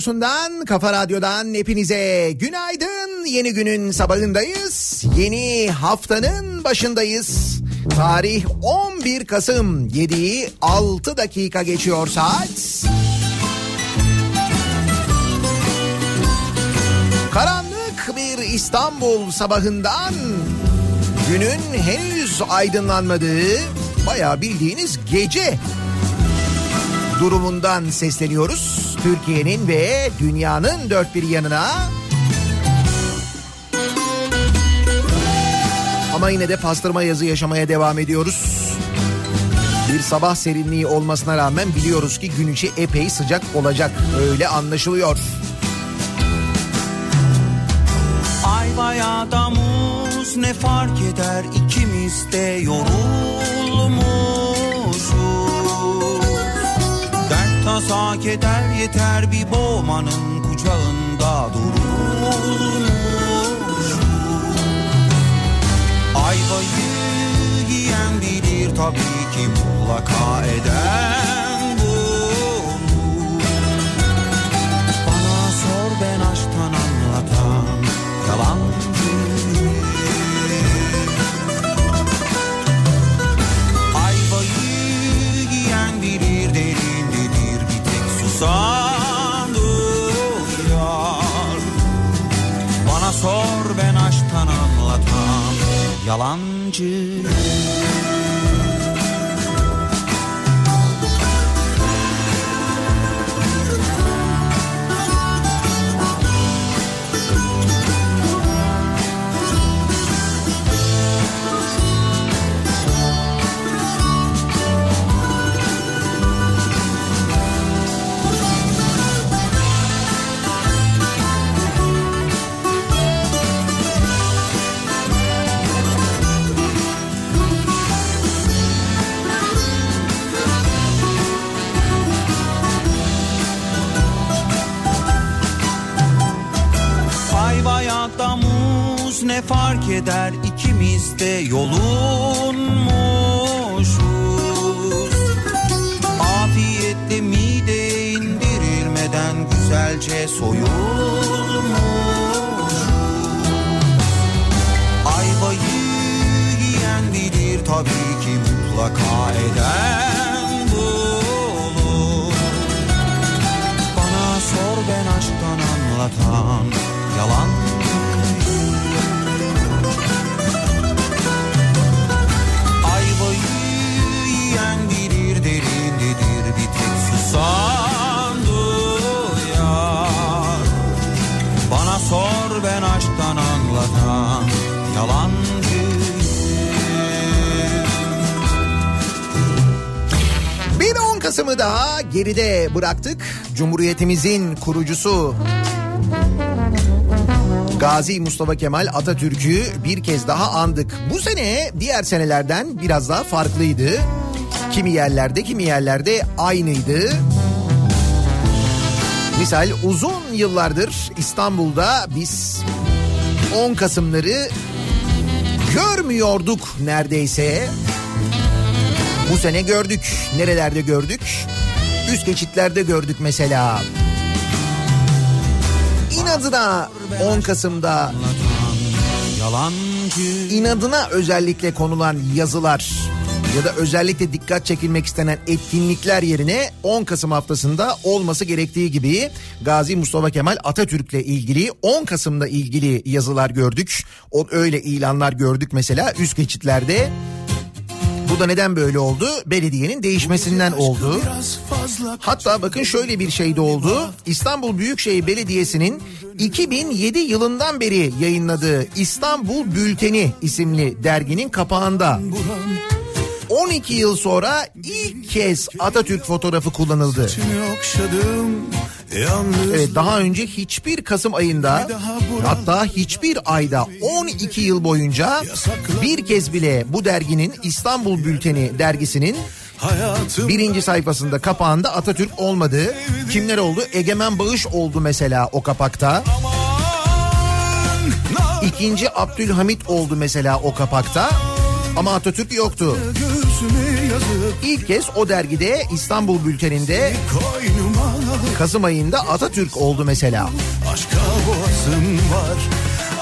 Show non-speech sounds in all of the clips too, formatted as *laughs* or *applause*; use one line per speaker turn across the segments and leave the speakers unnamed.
radyosundan, kafa radyodan hepinize günaydın. Yeni günün sabahındayız. Yeni haftanın başındayız. Tarih 11 Kasım 7'yi 6 dakika geçiyor saat. Karanlık bir İstanbul sabahından günün henüz aydınlanmadığı bayağı bildiğiniz gece durumundan sesleniyoruz. Türkiye'nin ve dünyanın dört bir yanına. Ama yine de pastırma yazı yaşamaya devam ediyoruz. Bir sabah serinliği olmasına rağmen biliyoruz ki gün içi epey sıcak olacak. Öyle anlaşılıyor.
Ay ya da muz ne fark eder ikimiz de yorulmuşuz Tasa keder yeter bir boğmanın kucağında durulmuş Ayvayı yiyen bilir tabii ki mutlaka eden duyar Bana sor ben aşktan anlatan yalancı Fark eder ikimiz de yolunmuşuz. Afiyetle mide indirilmeden güzelce soyulmuş Ayvayı yiyen bilir tabii ki mutlaka eden bulur Bana sor ben aşktan anlatan yalan yalancıyım
Bir 10 Kasım'ı daha geride bıraktık. Cumhuriyetimizin kurucusu Gazi Mustafa Kemal Atatürk'ü bir kez daha andık. Bu sene diğer senelerden biraz daha farklıydı. Kimi yerlerde kimi yerlerde aynıydı. Misal uzun yıllardır İstanbul'da biz 10 Kasımları görmüyorduk neredeyse. Bu sene gördük. Nerelerde gördük? Üst geçitlerde gördük mesela. İnadına 10 Kasım'da inadına özellikle konulan yazılar ya da özellikle dikkat çekilmek istenen etkinlikler yerine 10 Kasım haftasında olması gerektiği gibi Gazi Mustafa Kemal Atatürk'le ilgili 10 Kasım'la ilgili yazılar gördük. O öyle ilanlar gördük mesela üst geçitlerde. Bu da neden böyle oldu? Belediyenin değişmesinden oldu. Hatta bakın şöyle bir şey de oldu. İstanbul Büyükşehir Belediyesi'nin 2007 yılından beri yayınladığı İstanbul Bülteni isimli derginin kapağında 12 yıl sonra ilk kez Atatürk fotoğrafı kullanıldı. Evet daha önce hiçbir Kasım ayında hatta hiçbir ayda 12 yıl boyunca bir kez bile bu derginin İstanbul Bülteni dergisinin birinci sayfasında kapağında Atatürk olmadı. Kimler oldu? Egemen Bağış oldu mesela o kapakta. İkinci Abdülhamit oldu mesela o kapakta. Ama Atatürk yoktu. İlk kez o dergide İstanbul Bülteni'nde Kasım ayında Atatürk oldu mesela.
Aşka boğazım var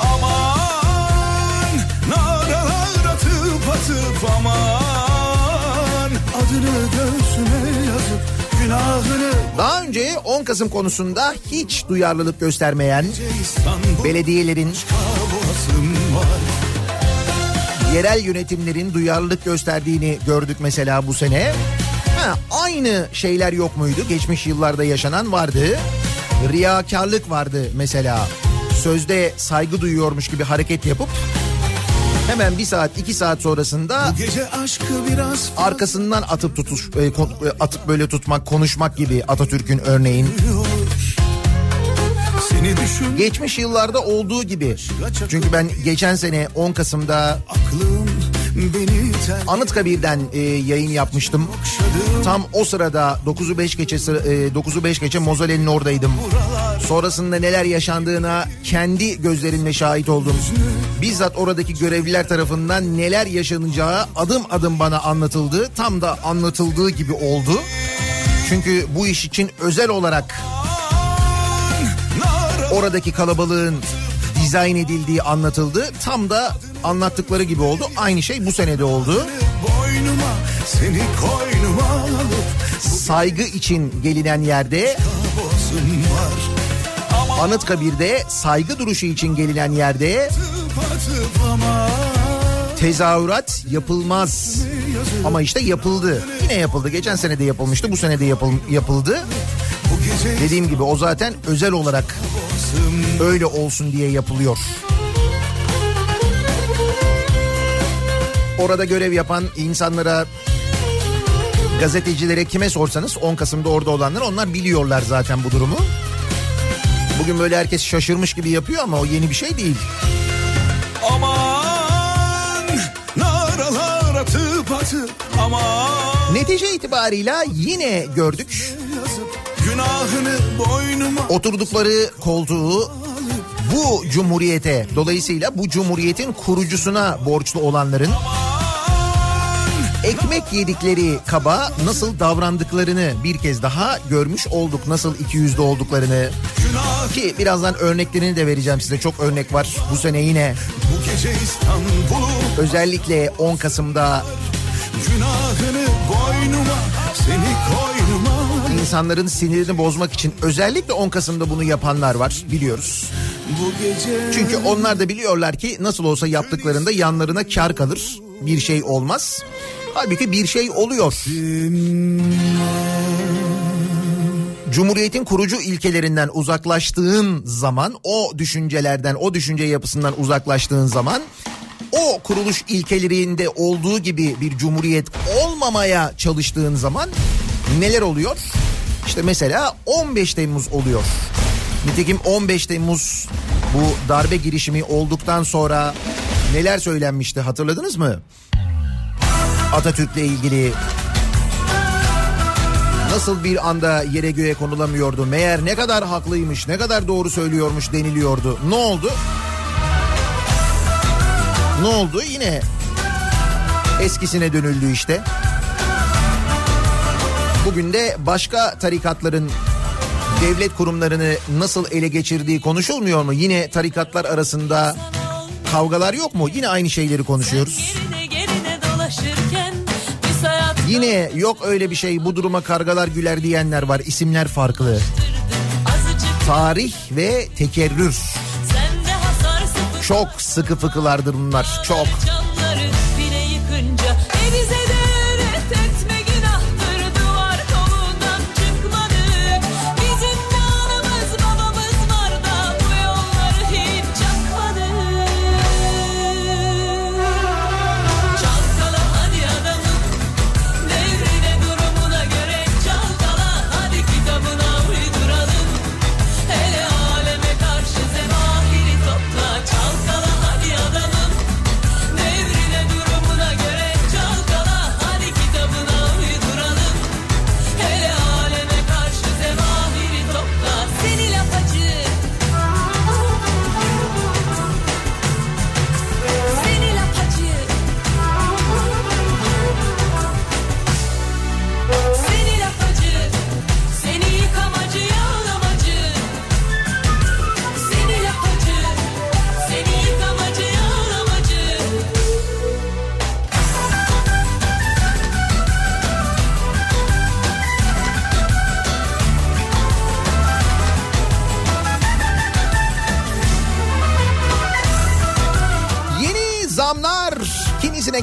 aman Naralar atıp atıp aman Adını göğsüme yazıp
Daha önce 10 Kasım konusunda hiç duyarlılık göstermeyen belediyelerin, yerel yönetimlerin duyarlılık gösterdiğini gördük mesela bu sene. Ha, aynı şeyler yok muydu? Geçmiş yıllarda yaşanan vardı. Riyakarlık vardı mesela. Sözde saygı duyuyormuş gibi hareket yapıp hemen bir saat iki saat sonrasında arkasından atıp tutuş e, e, atıp böyle tutmak konuşmak gibi Atatürk'ün örneğin
düşün
geçmiş yıllarda olduğu gibi çünkü ben geçen sene 10 Kasım'da Anıtkabir'den e, yayın yapmıştım. Tam o sırada 9'u 5 geçe e, 9'u 5 geçe Mozole'nin oradaydım. Sonrasında neler yaşandığına kendi gözlerimle şahit oldum. Bizzat oradaki görevliler tarafından neler yaşanacağı adım adım bana anlatıldı. Tam da anlatıldığı gibi oldu. Çünkü bu iş için özel olarak oradaki kalabalığın dizayn edildiği anlatıldı. Tam da anlattıkları gibi oldu. Aynı şey bu senede oldu.
boynuma seni koynuma alıp
Saygı için gelinen yerde Anıtkabir'de saygı duruşu için gelinen yerde tezahürat yapılmaz. Ama işte yapıldı. Yine yapıldı. Geçen sene de yapılmıştı. Bu sene de yapıl- yapıldı. Dediğim gibi o zaten özel olarak öyle olsun diye yapılıyor. Orada görev yapan insanlara gazetecilere kime sorsanız 10 Kasım'da orada olanlar onlar biliyorlar zaten bu durumu. Bugün böyle herkes şaşırmış gibi yapıyor ama o yeni bir şey değil.
aman Naralar atıp atıp aman
Netice itibarıyla yine gördük. Oturdukları koltuğu bu cumhuriyete dolayısıyla bu cumhuriyetin kurucusuna borçlu olanların ekmek yedikleri kaba nasıl davrandıklarını bir kez daha görmüş olduk. Nasıl iki yüzlü olduklarını ki birazdan örneklerini de vereceğim size. Çok örnek var bu sene yine. Özellikle 10 Kasım'da
günahını boynuma seni koynuma
insanların sinirini bozmak için özellikle 10 Kasım'da bunu yapanlar var biliyoruz.
bu gece
Çünkü onlar da biliyorlar ki nasıl olsa yaptıklarında yanlarına kar kalır. Bir şey olmaz. Halbuki bir şey oluyor. Cumhuriyetin kurucu ilkelerinden uzaklaştığın zaman, o düşüncelerden, o düşünce yapısından uzaklaştığın zaman o kuruluş ilkelerinde olduğu gibi bir cumhuriyet olmamaya çalıştığın zaman neler oluyor? İşte mesela 15 Temmuz oluyor. Nitekim 15 Temmuz bu darbe girişimi olduktan sonra neler söylenmişti hatırladınız mı? Atatürk'le ilgili nasıl bir anda yere göğe konulamıyordu. Meğer ne kadar haklıymış, ne kadar doğru söylüyormuş deniliyordu. Ne oldu? Ne oldu? Yine eskisine dönüldü işte. Bugün de başka tarikatların devlet kurumlarını nasıl ele geçirdiği konuşulmuyor mu? Yine tarikatlar arasında kavgalar yok mu? Yine aynı şeyleri konuşuyoruz. Yine yok öyle bir şey bu duruma kargalar güler diyenler var isimler farklı. Tarih ve tekerrür çok sıkı fıkılardır bunlar çok.
Canları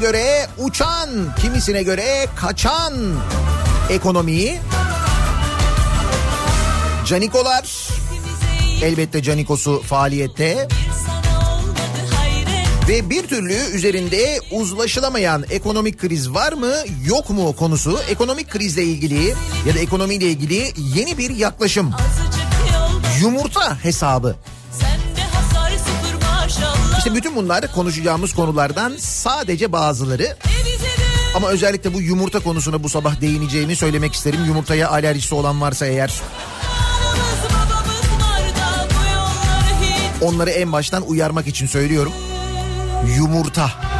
göre
uçan, kimisine göre kaçan ekonomiyi. Canikolar elbette Canikos'u faaliyette ve bir türlü üzerinde uzlaşılamayan ekonomik kriz var mı yok mu konusu ekonomik krizle ilgili ya da ekonomiyle ilgili yeni bir yaklaşım. Yumurta hesabı. İşte bütün bunlar konuşacağımız konulardan sadece bazıları. Ama özellikle bu yumurta konusuna bu sabah değineceğimi söylemek isterim. Yumurtaya alerjisi olan varsa eğer onları en baştan uyarmak için söylüyorum. Yumurta.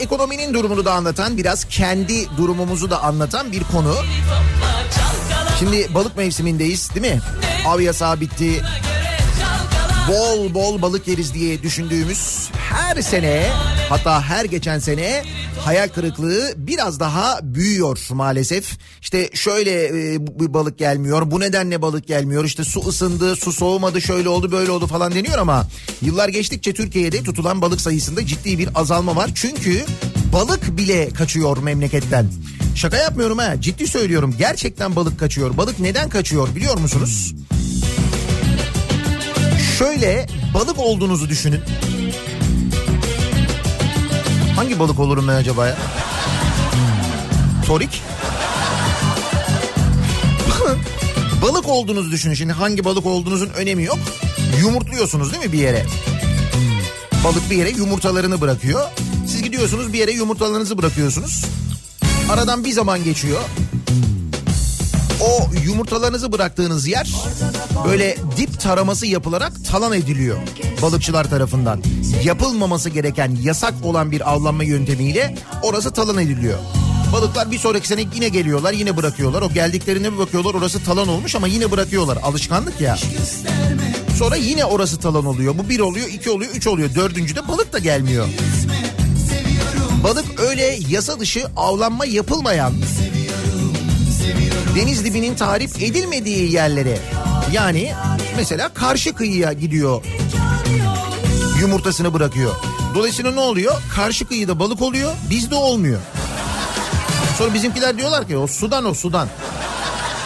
Ekonominin durumunu da anlatan, biraz kendi durumumuzu da anlatan bir konu. Şimdi balık mevsimindeyiz değil mi? Av yasağı bitti. Bol bol balık yeriz diye düşündüğümüz her sene hatta her geçen sene hayal kırıklığı biraz daha büyüyor maalesef. İşte şöyle e, bu- balık gelmiyor, bu nedenle balık gelmiyor. İşte su ısındı, su soğumadı, şöyle oldu, böyle oldu falan deniyor ama yıllar geçtikçe Türkiye'de tutulan balık sayısında ciddi bir azalma var. Çünkü balık bile kaçıyor memleketten. Şaka yapmıyorum ha, ciddi söylüyorum. Gerçekten balık kaçıyor. Balık neden kaçıyor biliyor musunuz? Şöyle balık olduğunuzu düşünün. Hangi balık olurum ben acaba ya? Hmm. Torik. *laughs* balık olduğunuzu düşünün. Şimdi hangi balık olduğunuzun önemi yok. Yumurtluyorsunuz değil mi bir yere? Balık bir yere yumurtalarını bırakıyor. Siz gidiyorsunuz bir yere yumurtalarınızı bırakıyorsunuz. Aradan bir zaman geçiyor. O yumurtalarınızı bıraktığınız yer böyle dip taraması yapılarak talan ediliyor balıkçılar tarafından. Yapılmaması gereken yasak olan bir avlanma yöntemiyle orası talan ediliyor. Balıklar bir sonraki sene yine geliyorlar yine bırakıyorlar. O geldiklerine bir bakıyorlar orası talan olmuş ama yine bırakıyorlar. Alışkanlık ya. Sonra yine orası talan oluyor. Bu bir oluyor, iki oluyor, üç oluyor. Dördüncüde balık da gelmiyor. Balık öyle yasa dışı avlanma yapılmayan deniz dibinin tarif edilmediği yerlere yani mesela karşı kıyıya gidiyor yumurtasını bırakıyor. Dolayısıyla ne oluyor? Karşı kıyıda balık oluyor bizde olmuyor. Sonra bizimkiler diyorlar ki o sudan o sudan.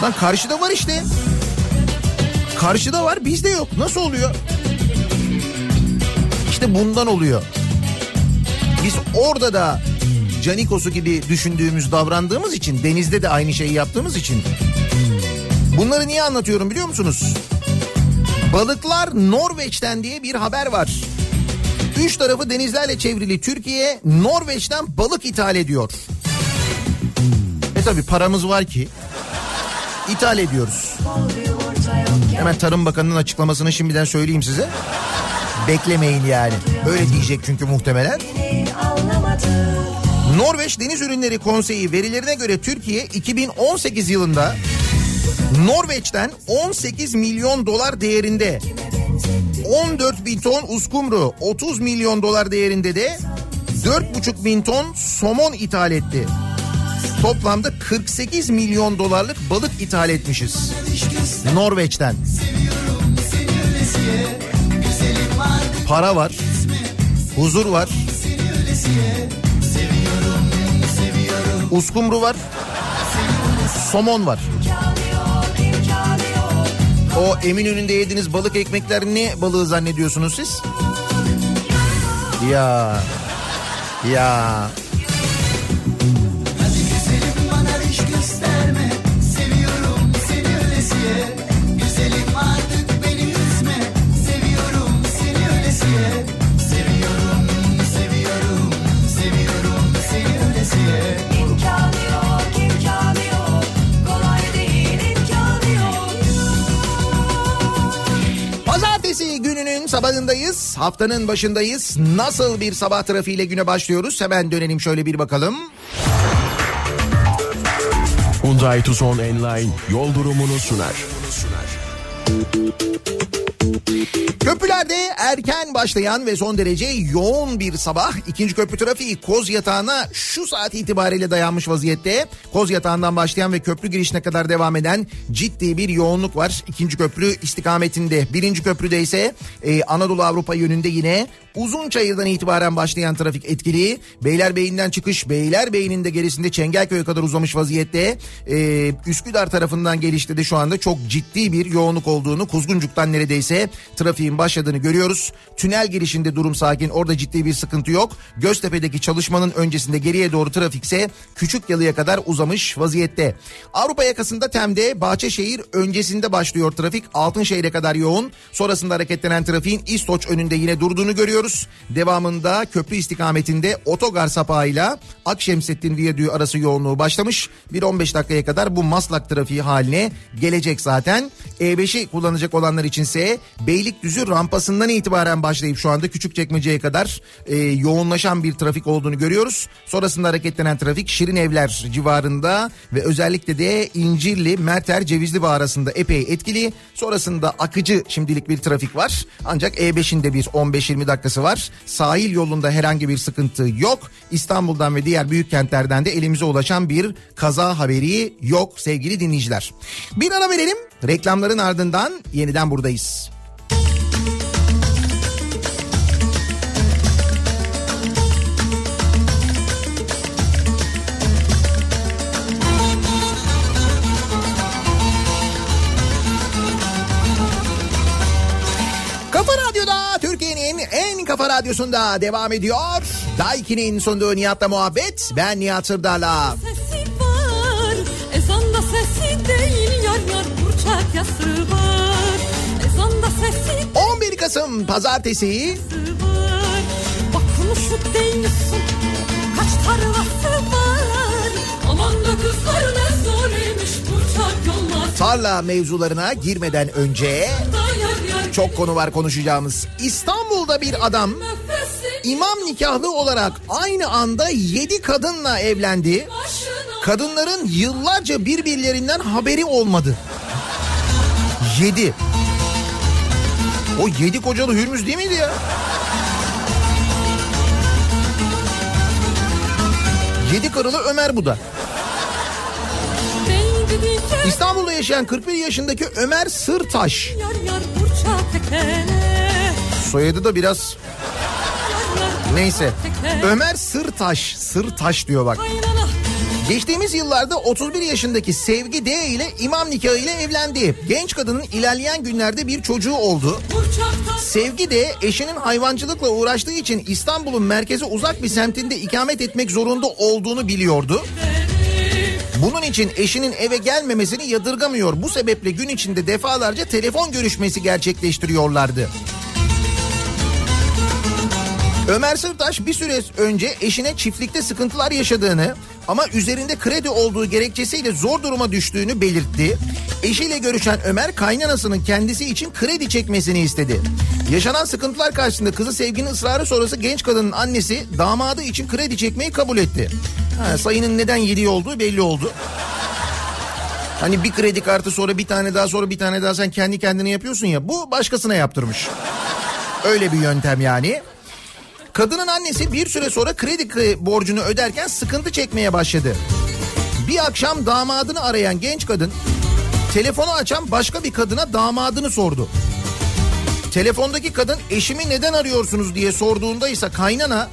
Lan karşıda var işte. Karşıda var bizde yok. Nasıl oluyor? İşte bundan oluyor. Biz orada da Canikosu gibi düşündüğümüz davrandığımız için denizde de aynı şeyi yaptığımız için bunları niye anlatıyorum biliyor musunuz? Balıklar Norveç'ten diye bir haber var. Üç tarafı denizlerle çevrili Türkiye Norveç'ten balık ithal ediyor. E tabi paramız var ki ithal ediyoruz. Hemen Tarım Bakanı'nın açıklamasını şimdiden söyleyeyim size. Beklemeyin yani. Öyle diyecek çünkü muhtemelen. Norveç Deniz Ürünleri Konseyi verilerine göre Türkiye 2018 yılında Norveç'ten 18 milyon dolar değerinde 14 bin ton uskumru 30 milyon dolar değerinde de 4,5 bin ton somon ithal etti. Toplamda 48 milyon dolarlık balık ithal etmişiz. Norveç'ten. Para var. Huzur var. Uskumru var. Somon var. O Eminönü'nde yediğiniz balık ekmekler ne balığı zannediyorsunuz siz? Ya. Ya. Sabahındayız. Haftanın başındayız. Nasıl bir sabah trafiğiyle güne başlıyoruz? Hemen dönelim şöyle bir bakalım.
Hyundai Tucson Enline yol durumunu sunar.
Köprülerde erken başlayan ve son derece yoğun bir sabah. İkinci köprü trafiği Koz Yatağı'na şu saat itibariyle dayanmış vaziyette. Koz Yatağı'ndan başlayan ve köprü girişine kadar devam eden ciddi bir yoğunluk var. İkinci köprü istikametinde. Birinci köprüde ise e, Anadolu Avrupa yönünde yine Uzunçayır'dan itibaren başlayan trafik etkili. Beylerbeyi'nden çıkış Beylerbeyi'nin de gerisinde Çengelköy'e kadar uzamış vaziyette. Ee, Üsküdar tarafından gelişte de şu anda çok ciddi bir yoğunluk olduğunu Kuzguncuk'tan neredeyse trafiğin başladığını görüyoruz. Tünel girişinde durum sakin orada ciddi bir sıkıntı yok. Göztepe'deki çalışmanın öncesinde geriye doğru trafikse Küçük Yalı'ya kadar uzamış vaziyette. Avrupa yakasında Tem'de Bahçeşehir öncesinde başlıyor trafik. Altınşehir'e kadar yoğun. Sonrasında hareketlenen trafiğin İstoç önünde yine durduğunu görüyoruz. Devamında köprü istikametinde otogar sapağıyla Akşemsettin Viyadüğü arası yoğunluğu başlamış. Bir 15 dakikaya kadar bu Maslak trafiği haline gelecek zaten. E5'i kullanacak olanlar içinse Beylikdüzü rampasından itibaren başlayıp şu anda Küçükçekmece'ye kadar e, yoğunlaşan bir trafik olduğunu görüyoruz. Sonrasında hareketlenen trafik Şirin Evler civarında ve özellikle de İncirli, Merter, Cevizli arasında epey etkili. Sonrasında akıcı şimdilik bir trafik var. Ancak E5'in de bir 15-20 dakikası var. Sahil yolunda herhangi bir sıkıntı yok. İstanbul'dan ve diğer büyük kentlerden de elimize ulaşan bir kaza haberi yok sevgili dinleyiciler. Bir ara verelim. Reklamların ardından yeniden buradayız. Kafa radyosunda devam ediyor. Daiki'nin sunduğu Nihat'la muhabbet. Ben Nihat Sırdar'la.
Sesi var ezanda sesi değil yar yar burçak yası var ezanda sesi
11 Kasım Pazartesi
var konuşup değilsin kaç tarlası var aman da kızlar ne zor imiş burçak yollar
tarla mevzularına girmeden önce çok konu var konuşacağımız. İstanbul'da bir adam imam nikahlı olarak aynı anda 7 kadınla evlendi. Kadınların yıllarca birbirlerinden haberi olmadı. 7. O 7 kocalı Hürmüz değil miydi ya? Yedi karılı Ömer bu da. İstanbul'da yaşayan 41 yaşındaki Ömer Sırtaş.
yar yar
Soyadı da biraz neyse. Ömer Sırtaş. Sırtaş diyor bak. Geçtiğimiz yıllarda 31 yaşındaki Sevgi D ile imam nikahı ile evlendi. Genç kadının ilerleyen günlerde bir çocuğu oldu. Sevgi de eşinin hayvancılıkla uğraştığı için İstanbul'un merkeze uzak bir semtinde ikamet etmek zorunda olduğunu biliyordu. Bunun için eşinin eve gelmemesini yadırgamıyor. Bu sebeple gün içinde defalarca telefon görüşmesi gerçekleştiriyorlardı. Ömer Sırtaş bir süre önce eşine çiftlikte sıkıntılar yaşadığını ama üzerinde kredi olduğu gerekçesiyle zor duruma düştüğünü belirtti. Eşiyle görüşen Ömer kaynanasının kendisi için kredi çekmesini istedi. Yaşanan sıkıntılar karşısında kızı sevginin ısrarı sonrası genç kadının annesi damadı için kredi çekmeyi kabul etti. Ha, sayının neden yediği olduğu belli oldu. Hani bir kredi kartı sonra bir tane daha sonra bir tane daha sen kendi kendine yapıyorsun ya bu başkasına yaptırmış. Öyle bir yöntem yani. Kadının annesi bir süre sonra kredi borcunu öderken sıkıntı çekmeye başladı. Bir akşam damadını arayan genç kadın telefonu açan başka bir kadına damadını sordu. Telefondaki kadın eşimi neden arıyorsunuz diye sorduğunda ise kaynana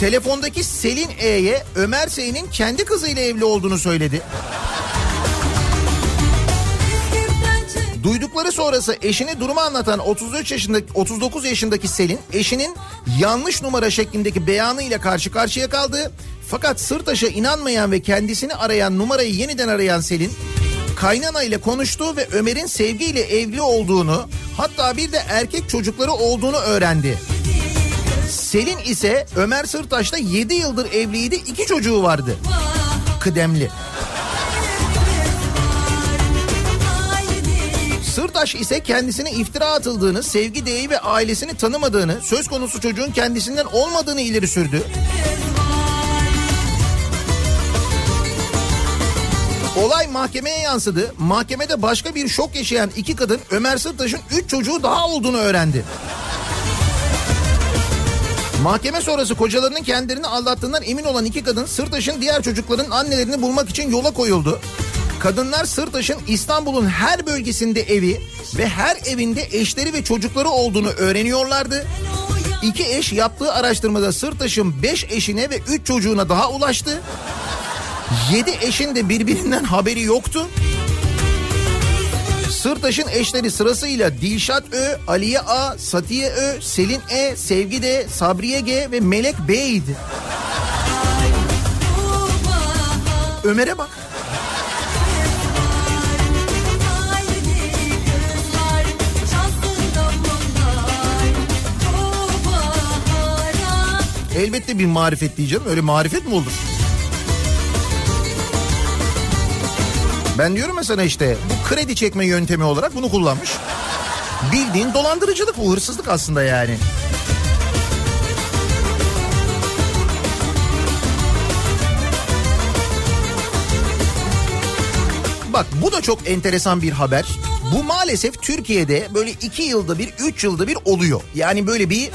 telefondaki Selin E'ye Ömer Sey'in kendi kızıyla evli olduğunu söyledi. Duydukları sonrası eşine durumu anlatan 33 yaşındaki 39 yaşındaki Selin eşinin yanlış numara şeklindeki beyanıyla karşı karşıya kaldı. Fakat Sırtaş'a inanmayan ve kendisini arayan numarayı yeniden arayan Selin kaynana ile konuştu ve Ömer'in sevgiyle evli olduğunu hatta bir de erkek çocukları olduğunu öğrendi. Selin ise Ömer Sırtaş'ta 7 yıldır evliydi iki çocuğu vardı. Kıdemli. Sırtaş ise kendisine iftira atıldığını, sevgi deği ve ailesini tanımadığını, söz konusu çocuğun kendisinden olmadığını ileri sürdü. Olay mahkemeye yansıdı. Mahkemede başka bir şok yaşayan iki kadın Ömer Sırtaş'ın üç çocuğu daha olduğunu öğrendi. Mahkeme sonrası kocalarının kendilerini aldattığından emin olan iki kadın Sırtaş'ın diğer çocukların annelerini bulmak için yola koyuldu. Kadınlar Sırtaş'ın İstanbul'un her bölgesinde evi ve her evinde eşleri ve çocukları olduğunu öğreniyorlardı. İki eş yaptığı araştırmada Sırtaş'ın beş eşine ve üç çocuğuna daha ulaştı. Yedi eşin de birbirinden haberi yoktu. Sırtaş'ın eşleri sırasıyla Dilşat Ö, Aliye A, Satiye Ö, Selin E, Sevgi D, Sabriye G ve Melek B'ydi. Ömer'e bak. Elbette bir marifet diyeceğim. Öyle marifet mi olur? Ben diyorum ya sana işte bu kredi çekme yöntemi olarak bunu kullanmış. Bildiğin dolandırıcılık bu hırsızlık aslında yani. Bak bu da çok enteresan bir haber. Bu maalesef Türkiye'de böyle iki yılda bir, üç yılda bir oluyor. Yani böyle bir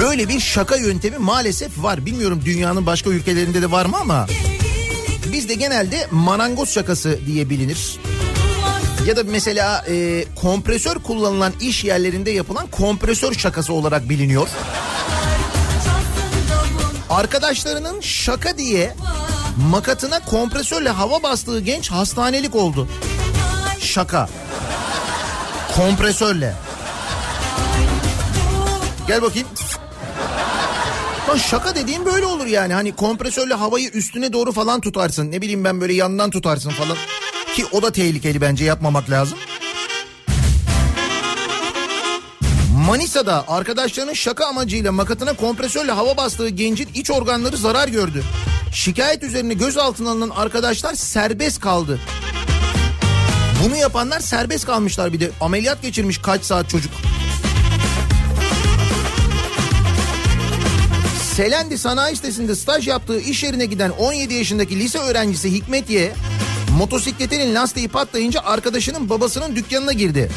böyle bir şaka yöntemi maalesef var. Bilmiyorum dünyanın başka ülkelerinde de var mı ama bizde genelde marangoz şakası diye bilinir. Ya da mesela e, kompresör kullanılan iş yerlerinde yapılan kompresör şakası olarak biliniyor. Arkadaşlarının şaka diye makatına kompresörle hava bastığı genç hastanelik oldu. Şaka. Kompresörle. Gel bakayım. Lan şaka dediğim böyle olur yani. Hani kompresörle havayı üstüne doğru falan tutarsın. Ne bileyim ben böyle yandan tutarsın falan. Ki o da tehlikeli bence yapmamak lazım. Manisa'da arkadaşlarının şaka amacıyla makatına kompresörle hava bastığı gencin iç organları zarar gördü. Şikayet üzerine gözaltına alınan arkadaşlar serbest kaldı. Bunu yapanlar serbest kalmışlar bir de. Ameliyat geçirmiş kaç saat çocuk. Selendi sanayi sitesinde staj yaptığı iş yerine giden 17 yaşındaki lise öğrencisi Hikmet Y motosikletinin lastiği patlayınca arkadaşının babasının dükkanına girdi.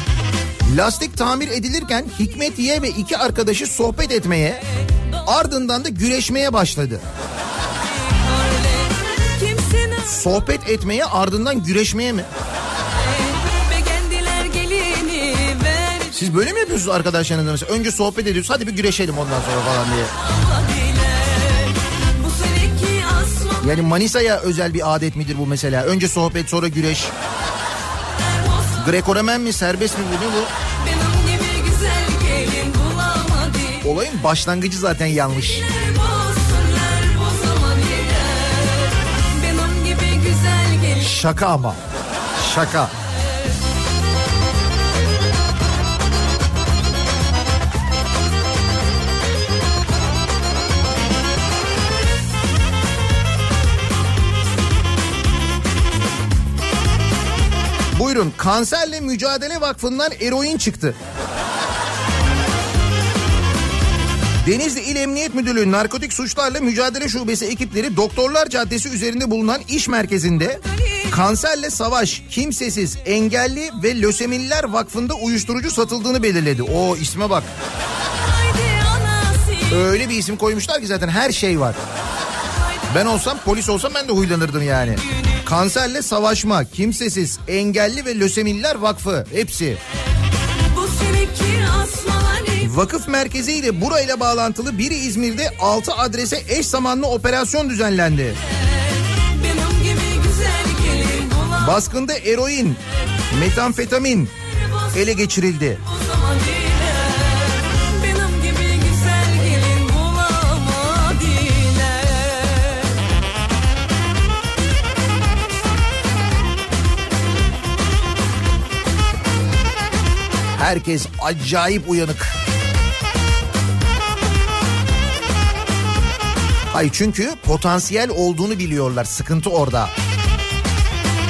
Lastik tamir edilirken Hikmet Y ve iki arkadaşı sohbet etmeye ardından da güreşmeye başladı. Sohbet etmeye ardından güreşmeye mi? Siz böyle mi yapıyorsunuz arkadaşlarınızla mesela? Önce sohbet ediyoruz hadi bir güreşelim ondan sonra falan diye. Yani Manisa'ya özel bir adet midir bu mesela? Önce sohbet sonra güreş. Greco-Romen mi serbest mi bu ne bu? Olayın başlangıcı zaten yanlış. Şaka ama. Şaka. Buyurun Kanserle Mücadele Vakfı'ndan eroin çıktı. Denizli İl Emniyet Müdürlüğü Narkotik Suçlarla Mücadele Şubesi ekipleri Doktorlar Caddesi üzerinde bulunan iş merkezinde Kanserle Savaş, Kimsesiz, Engelli ve Lösemililer Vakfı'nda uyuşturucu satıldığını belirledi. O isme bak. Öyle bir isim koymuşlar ki zaten her şey var. Ben olsam polis olsam ben de huylanırdım yani. Kanserle savaşma, kimsesiz, engelli ve lösemililer vakfı hepsi.
Asmaları
Vakıf merkeziyle burayla bağlantılı biri İzmir'de 6 adrese eş zamanlı operasyon düzenlendi. Baskında eroin, metamfetamin ele geçirildi.
Benim
Herkes acayip uyanık. Hayır çünkü potansiyel olduğunu biliyorlar. Sıkıntı orada.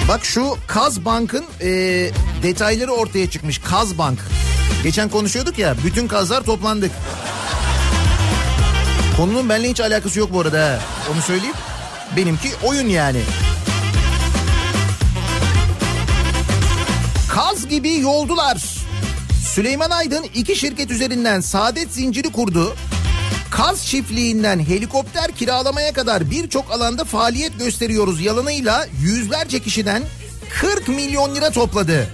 Bak şu Kazbank'ın e, detayları ortaya çıkmış. Kazbank. Geçen konuşuyorduk ya bütün kazlar toplandık. Konunun benimle hiç alakası yok bu arada. Onu söyleyeyim. Benimki oyun yani. Kaz gibi yoldular. Süleyman Aydın iki şirket üzerinden saadet zinciri kurdu. Kaz çiftliğinden helikopter kiralamaya kadar birçok alanda faaliyet gösteriyoruz yalanıyla yüzlerce kişiden 40 milyon lira topladı.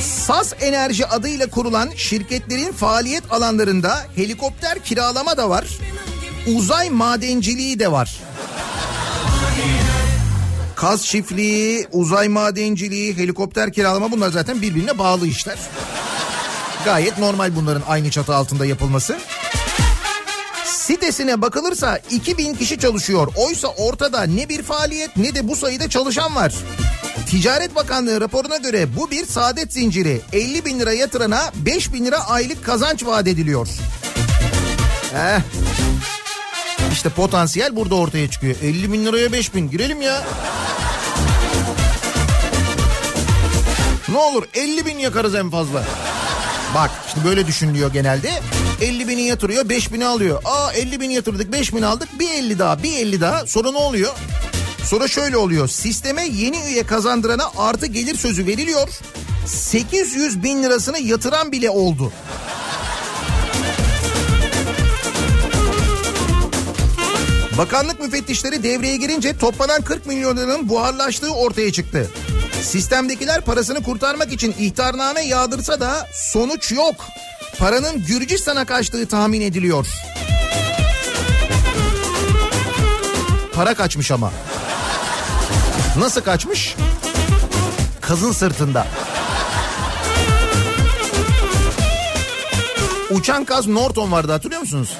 SAS Enerji adıyla kurulan şirketlerin faaliyet alanlarında helikopter kiralama da var. Uzay madenciliği de var. Kaz çiftliği, uzay madenciliği, helikopter kiralama bunlar zaten birbirine bağlı işler. Gayet normal bunların aynı çatı altında yapılması. Sitesine bakılırsa 2000 kişi çalışıyor. Oysa ortada ne bir faaliyet ne de bu sayıda çalışan var. Ticaret Bakanlığı raporuna göre bu bir saadet zinciri. 50 bin lira yatırana 5 bin lira aylık kazanç vaat ediliyor. Eh. İşte potansiyel burada ortaya çıkıyor. 50 bin liraya 5 bin girelim ya. Ne olur 50 bin yakarız en fazla. Bak şimdi böyle düşünülüyor genelde. 50 bini yatırıyor 5 bini alıyor. Aa 50 bini yatırdık 5 bin aldık bir 50 daha bir 50 daha. Sonra ne oluyor? Sonra şöyle oluyor. Sisteme yeni üye kazandırana artı gelir sözü veriliyor. 800 bin lirasını yatıran bile oldu. Bakanlık müfettişleri devreye girince toplanan 40 milyon liranın buharlaştığı ortaya çıktı. Sistemdekiler parasını kurtarmak için ihtarname yağdırsa da sonuç yok. Paranın Gürcistan'a kaçtığı tahmin ediliyor. Para kaçmış ama. Nasıl kaçmış? Kazın sırtında. Uçan kaz Norton vardı hatırlıyor musunuz?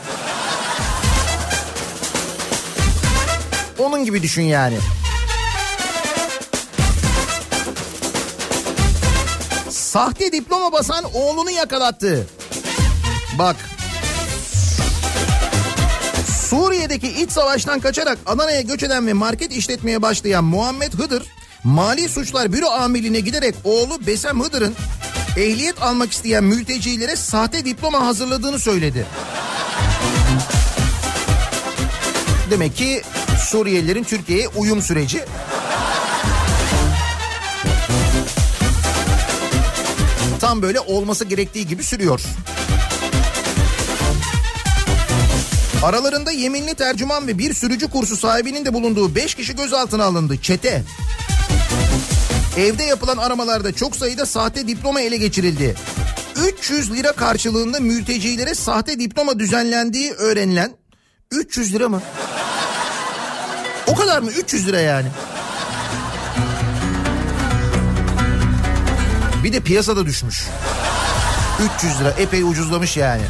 Onun gibi düşün yani. Sahte diploma basan oğlunu yakalattı. Bak. Suriye'deki iç savaştan kaçarak Adana'ya göç eden ve market işletmeye başlayan Muhammed Hıdır, Mali Suçlar Büro amirliğine giderek oğlu Besem Hıdır'ın ehliyet almak isteyen mültecilere sahte diploma hazırladığını söyledi. Demek ki Suriyelilerin Türkiye'ye uyum süreci tam böyle olması gerektiği gibi sürüyor. Aralarında yeminli tercüman ve bir sürücü kursu sahibinin de bulunduğu 5 kişi gözaltına alındı. Çete. Evde yapılan aramalarda çok sayıda sahte diploma ele geçirildi. 300 lira karşılığında mültecilere sahte diploma düzenlendiği öğrenilen 300 lira mı? O kadar mı? 300 lira yani. Bir de piyasada düşmüş. 300 lira epey ucuzlamış yani.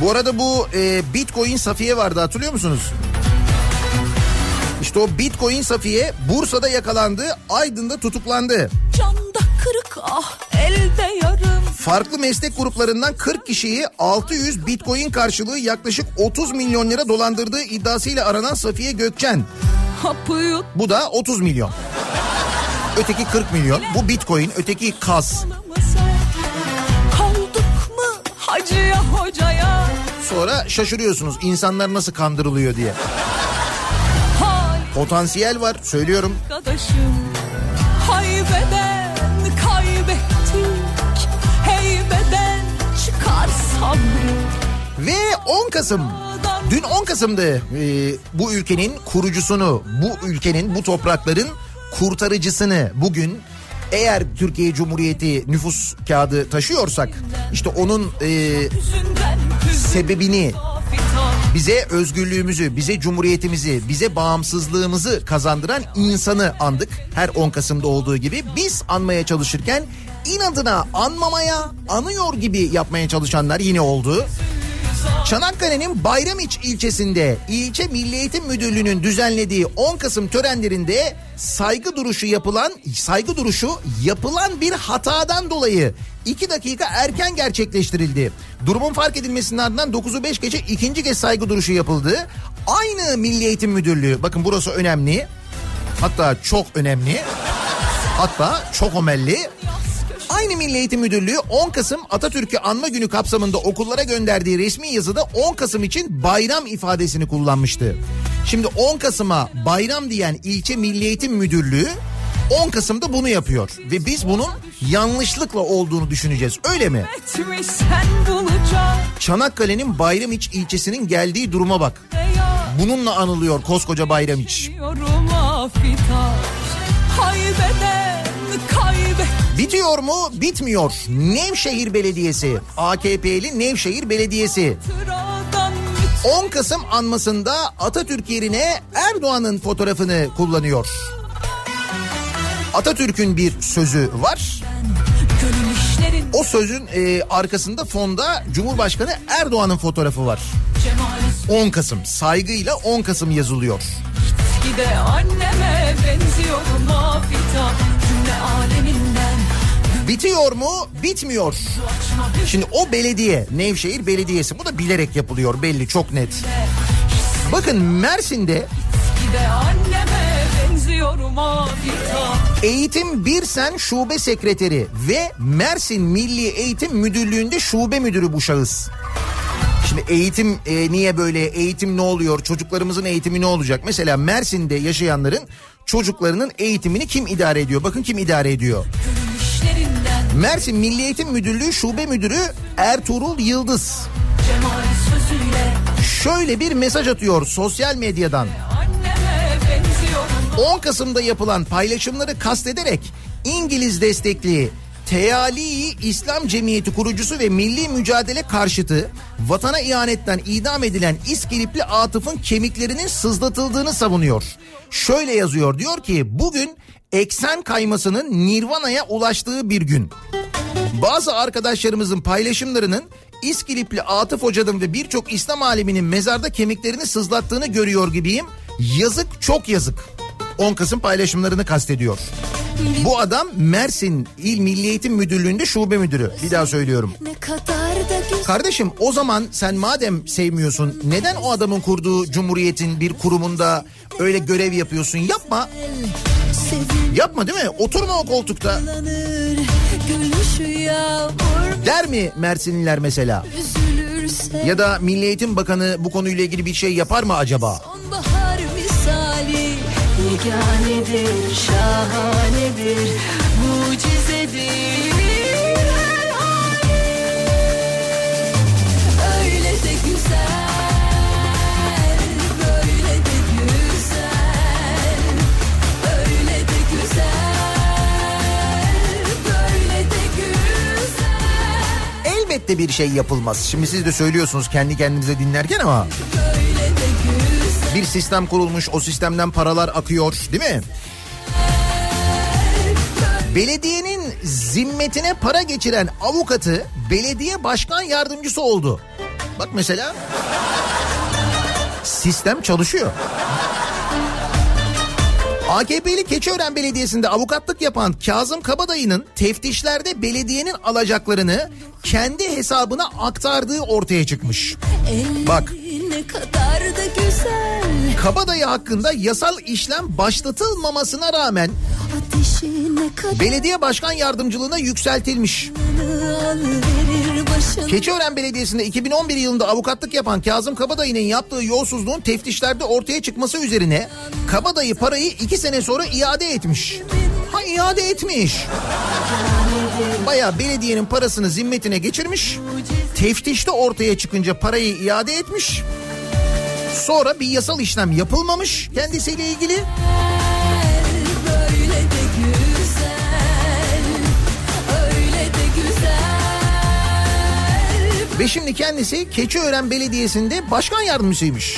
Bu arada bu e, Bitcoin Safiye vardı hatırlıyor musunuz? İşte o Bitcoin Safiye Bursa'da yakalandı, Aydın'da tutuklandı.
Canda kırık ah elde yarım
Farklı meslek gruplarından 40 kişiyi 600 Bitcoin karşılığı yaklaşık 30 milyon lira dolandırdığı iddiasıyla aranan Safiye Gökçen.
hapı yut
Bu da 30 milyon. Öteki 40 milyon. Bu Bitcoin, öteki kas.
Kaldık mı hacıya hocaya
Sonra şaşırıyorsunuz insanlar nasıl kandırılıyor diye. Potansiyel var söylüyorum.
arkadaşım Haybeden
10 Kasım. Dün 10 Kasım'dı Ee, bu ülkenin kurucusunu, bu ülkenin, bu toprakların kurtarıcısını bugün eğer Türkiye Cumhuriyeti nüfus kağıdı taşıyorsak işte onun e, sebebini bize özgürlüğümüzü, bize cumhuriyetimizi, bize bağımsızlığımızı kazandıran insanı andık. Her 10 Kasım'da olduğu gibi biz anmaya çalışırken inadına anmamaya, anıyor gibi yapmaya çalışanlar yine oldu. Çanakkale'nin Bayramiç ilçesinde ilçe Milli Eğitim Müdürlüğü'nün düzenlediği 10 Kasım törenlerinde saygı duruşu yapılan saygı duruşu yapılan bir hatadan dolayı 2 dakika erken gerçekleştirildi. Durumun fark edilmesinin ardından 9'u 5 gece ikinci kez saygı duruşu yapıldı. Aynı Milli Eğitim Müdürlüğü bakın burası önemli. Hatta çok önemli. Hatta çok omelli. Aynı Milli Eğitim Müdürlüğü 10 Kasım Atatürk'ü anma günü kapsamında okullara gönderdiği resmi yazıda 10 Kasım için bayram ifadesini kullanmıştı. Şimdi 10 Kasım'a bayram diyen ilçe Milli Eğitim Müdürlüğü 10 Kasım'da bunu yapıyor. Ve biz bunun yanlışlıkla olduğunu düşüneceğiz. Öyle mi? Çanakkale'nin Bayramiç ilçesinin geldiği duruma bak. Bununla anılıyor koskoca Bayramiç.
Kaybet
Bitiyor mu? Bitmiyor. Nevşehir Belediyesi, AKP'li Nevşehir Belediyesi
Sıradan
10 Kasım anmasında Atatürk yerine Erdoğan'ın fotoğrafını kullanıyor. Atatürk'ün bir sözü var. O sözün e, arkasında fonda Cumhurbaşkanı Erdoğan'ın fotoğrafı var.
cemali
10 Kasım saygıyla 10 Kasım yazılıyor.
gide anneme benziyorum afitar Cümle aleminden
Bitiyor mu? Bitmiyor. Şimdi o belediye, Nevşehir Belediyesi bu da bilerek yapılıyor belli çok net. Bakın Mersin'de Eğitim Birsen Şube Sekreteri ve Mersin Milli Eğitim Müdürlüğü'nde şube müdürü bu şahıs. Şimdi eğitim e, niye böyle eğitim ne oluyor çocuklarımızın eğitimi ne olacak? Mesela Mersin'de yaşayanların çocuklarının eğitimini kim idare ediyor? Bakın kim idare ediyor?
işlerinden
Mersin Milli Eğitim Müdürlüğü Şube Müdürü Ertuğrul Yıldız. Şöyle bir mesaj atıyor sosyal medyadan.
anneme benziyorum
10 Kasım'da yapılan paylaşımları kastederek İngiliz destekli Teali İslam Cemiyeti kurucusu ve milli mücadele karşıtı vatana ihanetten idam edilen İskilipli Atıf'ın kemiklerinin sızlatıldığını savunuyor. Şöyle yazıyor diyor ki bugün eksen kaymasının Nirvana'ya ulaştığı bir gün. Bazı arkadaşlarımızın paylaşımlarının İskilipli Atıf Hoca'nın ve birçok İslam aleminin mezarda kemiklerini sızlattığını görüyor gibiyim. Yazık çok yazık. 10 Kasım paylaşımlarını kastediyor. Bu adam Mersin İl Milli Eğitim Müdürlüğü'nde şube müdürü. Bir daha söylüyorum. Kardeşim o zaman sen madem sevmiyorsun neden o adamın kurduğu cumhuriyetin bir kurumunda öyle görev yapıyorsun? Yapma. Yapma değil mi? Oturma o koltukta. Der mi Mersinliler mesela? Ya da Milli Eğitim Bakanı bu konuyla ilgili bir şey yapar mı acaba?
Sonbahar misali Yeganedir, şahanedir Mucizedir her hali Öyle de güzel Böyle de güzel Öyle de güzel Böyle de güzel
Elbette bir şey yapılmaz. Şimdi siz de söylüyorsunuz kendi kendinize dinlerken ama
Böyle
bir sistem kurulmuş o sistemden paralar akıyor değil mi? Belediyenin zimmetine para geçiren avukatı belediye başkan yardımcısı oldu. Bak mesela sistem çalışıyor. AKP'li Keçiören Belediyesi'nde avukatlık yapan Kazım Kabadayı'nın teftişlerde belediyenin alacaklarını kendi hesabına aktardığı ortaya çıkmış. Bak.
Ne kadar da güzel
Kabadayı hakkında yasal işlem başlatılmamasına rağmen belediye başkan yardımcılığına yükseltilmiş. Keçiören Belediyesi'nde 2011 yılında avukatlık yapan Kazım Kabadayı'nın yaptığı yolsuzluğun teftişlerde ortaya çıkması üzerine Kabadayı parayı iki sene sonra iade etmiş. Ha iade etmiş. Baya belediyenin parasını zimmetine geçirmiş. Teftişte ortaya çıkınca parayı iade etmiş. Sonra bir yasal işlem yapılmamış kendisiyle ilgili. Ve şimdi kendisi Keçiören Belediyesi'nde başkan yardımcısıymış.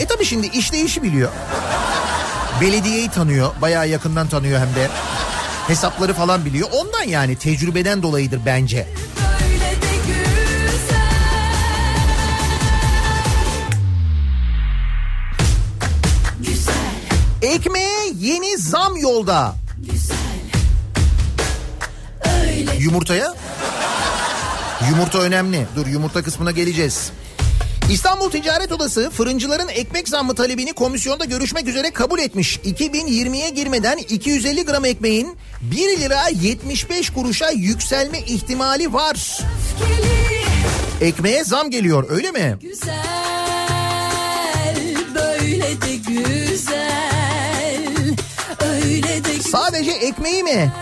E tabi şimdi işleyişi biliyor. Belediyeyi tanıyor. Bayağı yakından tanıyor hem de. Hesapları falan biliyor. Ondan yani tecrübeden dolayıdır bence. Zam yolda.
Öyle
Yumurtaya? Yumurta önemli. Dur yumurta kısmına geleceğiz. İstanbul Ticaret Odası fırıncıların ekmek zammı talebini komisyonda görüşmek üzere kabul etmiş. 2020'ye girmeden 250 gram ekmeğin 1 lira 75 kuruşa yükselme ihtimali var. Ekmeğe zam geliyor öyle mi?
güzel
Sadece ekmeği mi?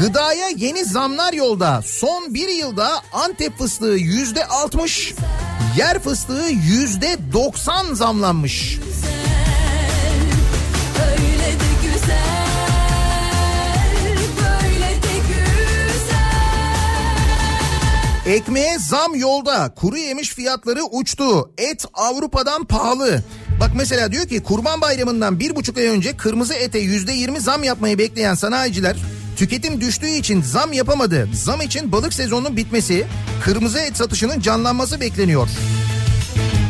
Gıdaya yeni zamlar yolda. Son bir yılda Antep fıstığı yüzde 60, yer fıstığı yüzde 90 zamlanmış. Ekmeğe zam yolda. Kuru yemiş fiyatları uçtu. Et Avrupa'dan pahalı. Bak mesela diyor ki Kurban Bayramı'ndan bir buçuk ay önce kırmızı ete yüzde yirmi zam yapmayı bekleyen sanayiciler tüketim düştüğü için zam yapamadı. Zam için balık sezonunun bitmesi, kırmızı et satışının canlanması bekleniyor.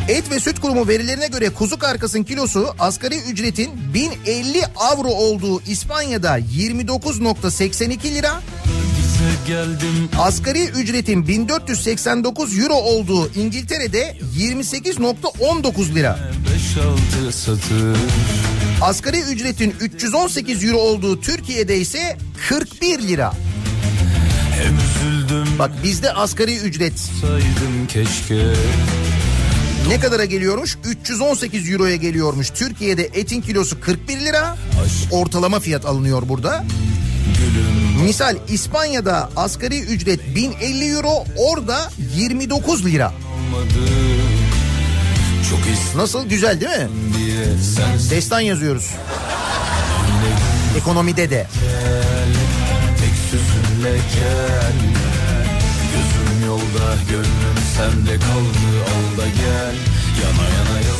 Et ve Süt Kurumu verilerine göre kuzu karkasın kilosu asgari ücretin 1050 avro olduğu İspanya'da 29.82 lira,
geldim
Asgari ücretin 1489 euro olduğu İngiltere'de 28.19 lira.
5-6 satır
Asgari ücretin 318 euro olduğu Türkiye'de ise 41 lira.
Hem üzüldüm
Bak bizde asgari ücret
saydım keşke
ne kadara geliyormuş? 318 euroya geliyormuş. Türkiye'de etin kilosu 41 lira. Ortalama fiyat alınıyor burada. Misal İspanya'da asgari ücret 1050 euro orada 29 lira. Nasıl güzel değil mi? Destan yazıyoruz. Ekonomide de.
tek sözünle gel Gözüm yolda gönlüm sende kaldı al da gel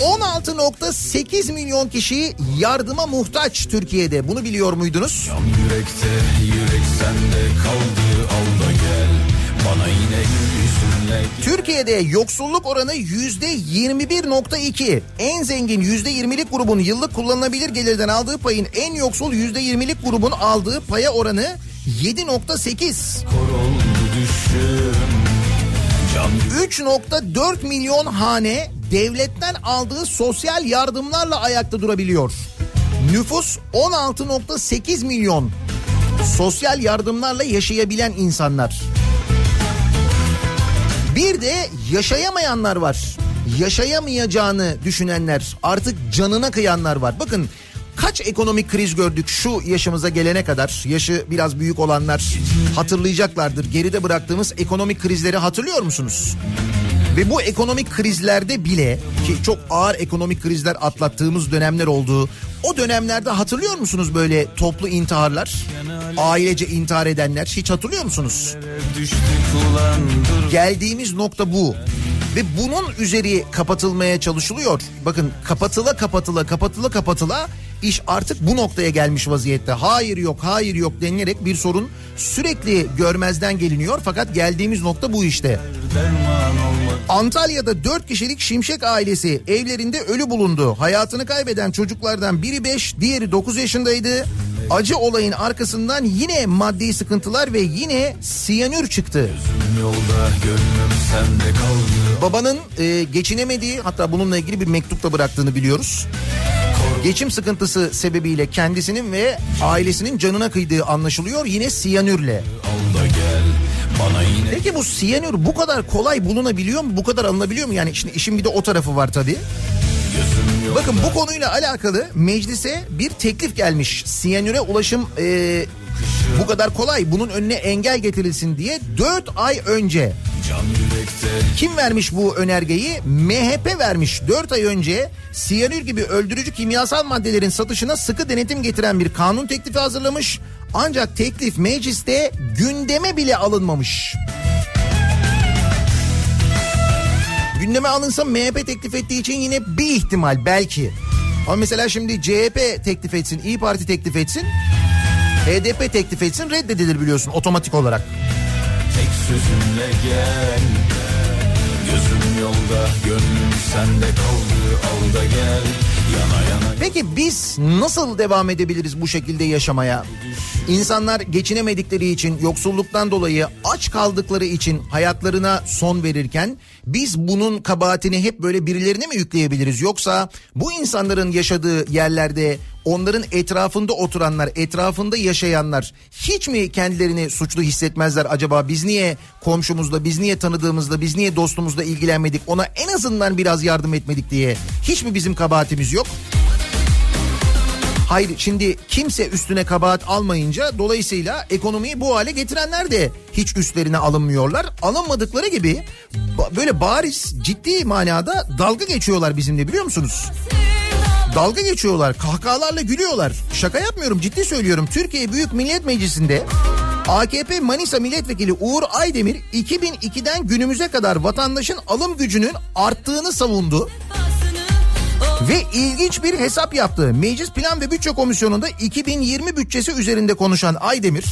16.8 milyon kişi yardıma muhtaç Türkiye'de. Bunu biliyor muydunuz?
Can yürekte yürek sende kaldı al da gel Bana yine
Türkiye'de yoksulluk oranı yüzde 21.2. En zengin yüzde 20'lik grubun yıllık kullanılabilir gelirden aldığı payın en yoksul yüzde 20'lik grubun aldığı paya oranı 7.8.
kor oldu düşüm Can
3.4 milyon hane devletten aldığı sosyal yardımlarla ayakta durabiliyor. Nüfus 16.8 milyon. Sosyal yardımlarla yaşayabilen insanlar. Bir de yaşayamayanlar var. Yaşayamayacağını düşünenler, artık canına kıyanlar var. Bakın kaç ekonomik kriz gördük şu yaşımıza gelene kadar. Yaşı biraz büyük olanlar hatırlayacaklardır. Geride bıraktığımız ekonomik krizleri hatırlıyor musunuz? Ve bu ekonomik krizlerde bile ki çok ağır ekonomik krizler atlattığımız dönemler oldu. O dönemlerde hatırlıyor musunuz böyle toplu intiharlar? Ailece intihar edenler hiç hatırlıyor musunuz? Geldiğimiz nokta bu. Ve bunun üzeri kapatılmaya çalışılıyor. Bakın kapatıla kapatıla kapatıla kapatıla iş artık bu noktaya gelmiş vaziyette. Hayır yok hayır yok denilerek bir sorun sürekli görmezden geliniyor. Fakat geldiğimiz nokta bu işte. Antalya'da 4 kişilik Şimşek ailesi evlerinde ölü bulundu. Hayatını kaybeden çocuklardan biri 5, diğeri 9 yaşındaydı. Acı olayın arkasından yine maddi sıkıntılar ve yine siyanür çıktı.
Yolda
Babanın e, geçinemediği hatta bununla ilgili bir mektupla bıraktığını biliyoruz. Geçim sıkıntısı sebebiyle kendisinin ve ailesinin canına kıydığı anlaşılıyor yine siyanürle.
Yine
Peki bu siyanür bu kadar kolay bulunabiliyor mu? Bu kadar alınabiliyor mu? Yani şimdi işin bir de o tarafı var tabii. Bakın bu konuyla alakalı meclise bir teklif gelmiş. Siyanüre ulaşım e, bu kadar kolay bunun önüne engel getirilsin diye 4 ay önce kim vermiş bu önergeyi? MHP vermiş. 4 ay önce siyanür gibi öldürücü kimyasal maddelerin satışına sıkı denetim getiren bir kanun teklifi hazırlamış. Ancak teklif mecliste gündeme bile alınmamış. Gündeme alınsa MHP teklif ettiği için yine bir ihtimal belki. Ama mesela şimdi CHP teklif etsin, İyi Parti teklif etsin, HDP teklif etsin reddedilir biliyorsun otomatik olarak.
Sözünle gel Gözüm yolda gönlüm sende kaldı al gel Yana yana
Peki biz nasıl devam edebiliriz bu şekilde yaşamaya? İnsanlar geçinemedikleri için, yoksulluktan dolayı aç kaldıkları için hayatlarına son verirken biz bunun kabahatini hep böyle birilerine mi yükleyebiliriz? Yoksa bu insanların yaşadığı yerlerde onların etrafında oturanlar, etrafında yaşayanlar hiç mi kendilerini suçlu hissetmezler acaba? Biz niye komşumuzla, biz niye tanıdığımızla, biz niye dostumuzla ilgilenmedik? Ona en azından biraz yardım etmedik diye. Hiç mi bizim kabahatimiz yok? Hayır şimdi kimse üstüne kabahat almayınca dolayısıyla ekonomiyi bu hale getirenler de hiç üstlerine alınmıyorlar. Alınmadıkları gibi böyle bariz ciddi manada dalga geçiyorlar bizimle biliyor musunuz? Dalga geçiyorlar, kahkahalarla gülüyorlar. Şaka yapmıyorum, ciddi söylüyorum. Türkiye Büyük Millet Meclisi'nde AKP Manisa Milletvekili Uğur Aydemir 2002'den günümüze kadar vatandaşın alım gücünün arttığını savundu. Ve ilginç bir hesap yaptı. Meclis Plan ve Bütçe Komisyonu'nda 2020 bütçesi üzerinde konuşan Aydemir,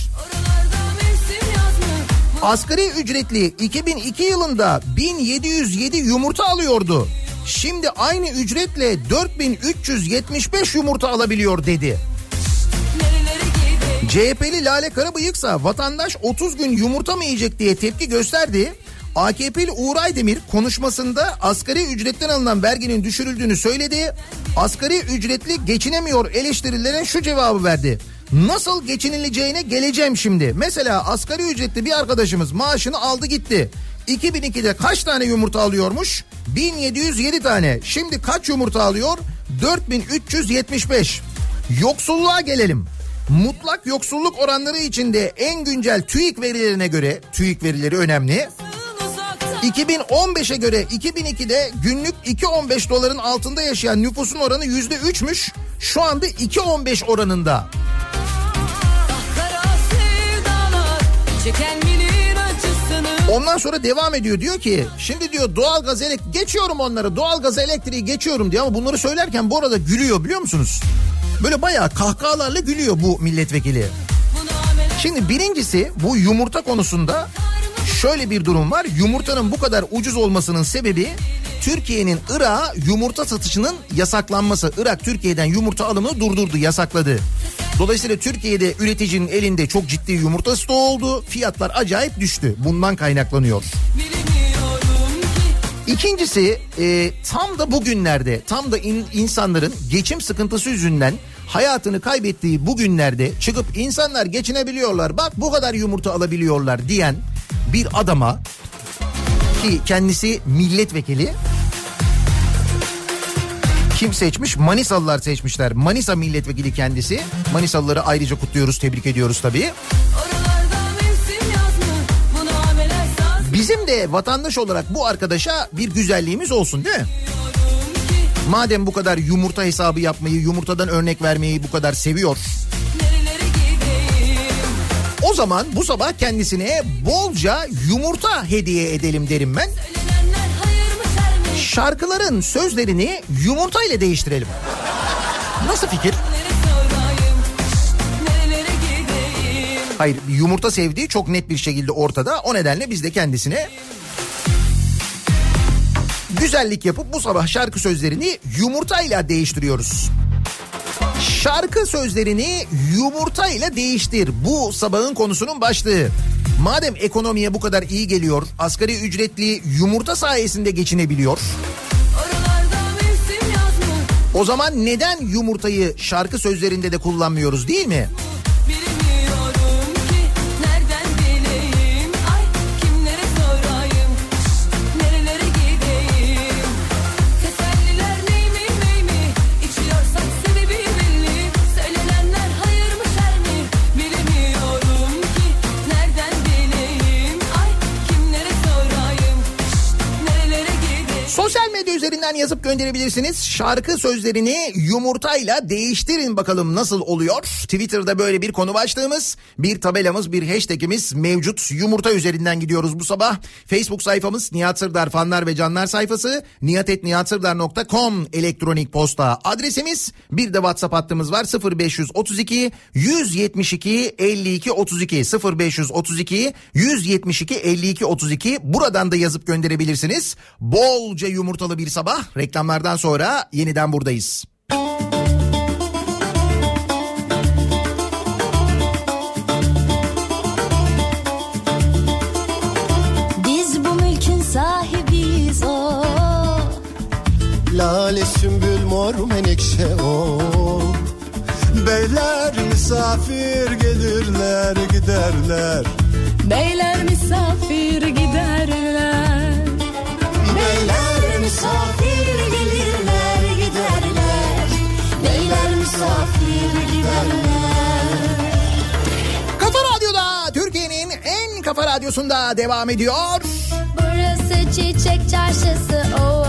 asgari ücretli 2002 yılında 1707 yumurta alıyordu. Şimdi aynı ücretle 4375 yumurta alabiliyor dedi. CHP'li Lale Karabıyıksa vatandaş 30 gün yumurta mı yiyecek diye tepki gösterdi. AKP'li Uğur Aydemir konuşmasında asgari ücretten alınan verginin düşürüldüğünü söyledi. Asgari ücretli geçinemiyor eleştirilerine şu cevabı verdi. Nasıl geçinileceğine geleceğim şimdi. Mesela asgari ücretli bir arkadaşımız maaşını aldı gitti. 2002'de kaç tane yumurta alıyormuş? 1707 tane. Şimdi kaç yumurta alıyor? 4375. Yoksulluğa gelelim. Mutlak yoksulluk oranları içinde en güncel TÜİK verilerine göre, TÜİK verileri önemli. 2015'e göre 2002'de günlük 2.15 doların altında yaşayan nüfusun oranı %3'müş. Şu anda 2.15 oranında.
Kara
Ondan sonra devam ediyor diyor ki şimdi diyor doğalgaz elek geçiyorum onları doğalgaz elektriği geçiyorum diyor ama bunları söylerken bu arada gülüyor biliyor musunuz? Böyle bayağı kahkahalarla gülüyor bu milletvekili. Şimdi birincisi bu yumurta konusunda şöyle bir durum var. Yumurtanın bu kadar ucuz olmasının sebebi Türkiye'nin Irak'a yumurta satışının yasaklanması. Irak Türkiye'den yumurta alımını durdurdu, yasakladı. Dolayısıyla Türkiye'de üreticinin elinde çok ciddi yumurta stoğu oldu. Fiyatlar acayip düştü. Bundan kaynaklanıyor. İkincisi e, tam da bugünlerde tam da in- insanların geçim sıkıntısı yüzünden hayatını kaybettiği bu günlerde çıkıp insanlar geçinebiliyorlar bak bu kadar yumurta alabiliyorlar diyen bir adama ki kendisi milletvekili kim seçmiş? Manisalılar seçmişler. Manisa milletvekili kendisi. Manisalıları ayrıca kutluyoruz, tebrik ediyoruz tabii. Bizim de vatandaş olarak bu arkadaşa bir güzelliğimiz olsun değil mi? Madem bu kadar yumurta hesabı yapmayı, yumurtadan örnek vermeyi bu kadar seviyor. O zaman bu sabah kendisine bolca yumurta hediye edelim derim ben.
söylenenler
Şarkıların sözlerini yumurta ile değiştirelim. Nasıl fikir? Hayır yumurta sevdiği çok net bir şekilde ortada. O nedenle biz de kendisine güzellik yapıp bu sabah şarkı sözlerini yumurtayla değiştiriyoruz. Şarkı sözlerini yumurtayla değiştir. Bu sabahın konusunun başlığı. Madem ekonomiye bu kadar iyi geliyor, asgari ücretli yumurta sayesinde geçinebiliyor. O zaman neden yumurtayı şarkı sözlerinde de kullanmıyoruz değil mi? Üzerinden yazıp gönderebilirsiniz. Şarkı sözlerini yumurtayla değiştirin bakalım nasıl oluyor. Twitter'da böyle bir konu başlığımız, bir tabelamız, bir hashtagimiz mevcut. Yumurta üzerinden gidiyoruz bu sabah. Facebook sayfamız Nihat Sırdar fanlar ve canlar sayfası. nihatetnihatsırdar.com elektronik posta adresimiz. Bir de WhatsApp hattımız var 0532 172 52 32 0532 172 52 32 buradan da yazıp gönderebilirsiniz. Bolca yumurtalı bir sabah. Reklamlardan sonra yeniden buradayız.
Biz bu mülkün sahibiyiz o.
Lale sümbül mor menekşe o. Beyler misafir gelirler giderler.
Beyler misafir misafir gelirler giderler. Beyler misafir giderler.
Kafa Radyo'da Türkiye'nin en kafa radyosunda devam ediyor.
Burası çiçek çarşısı o o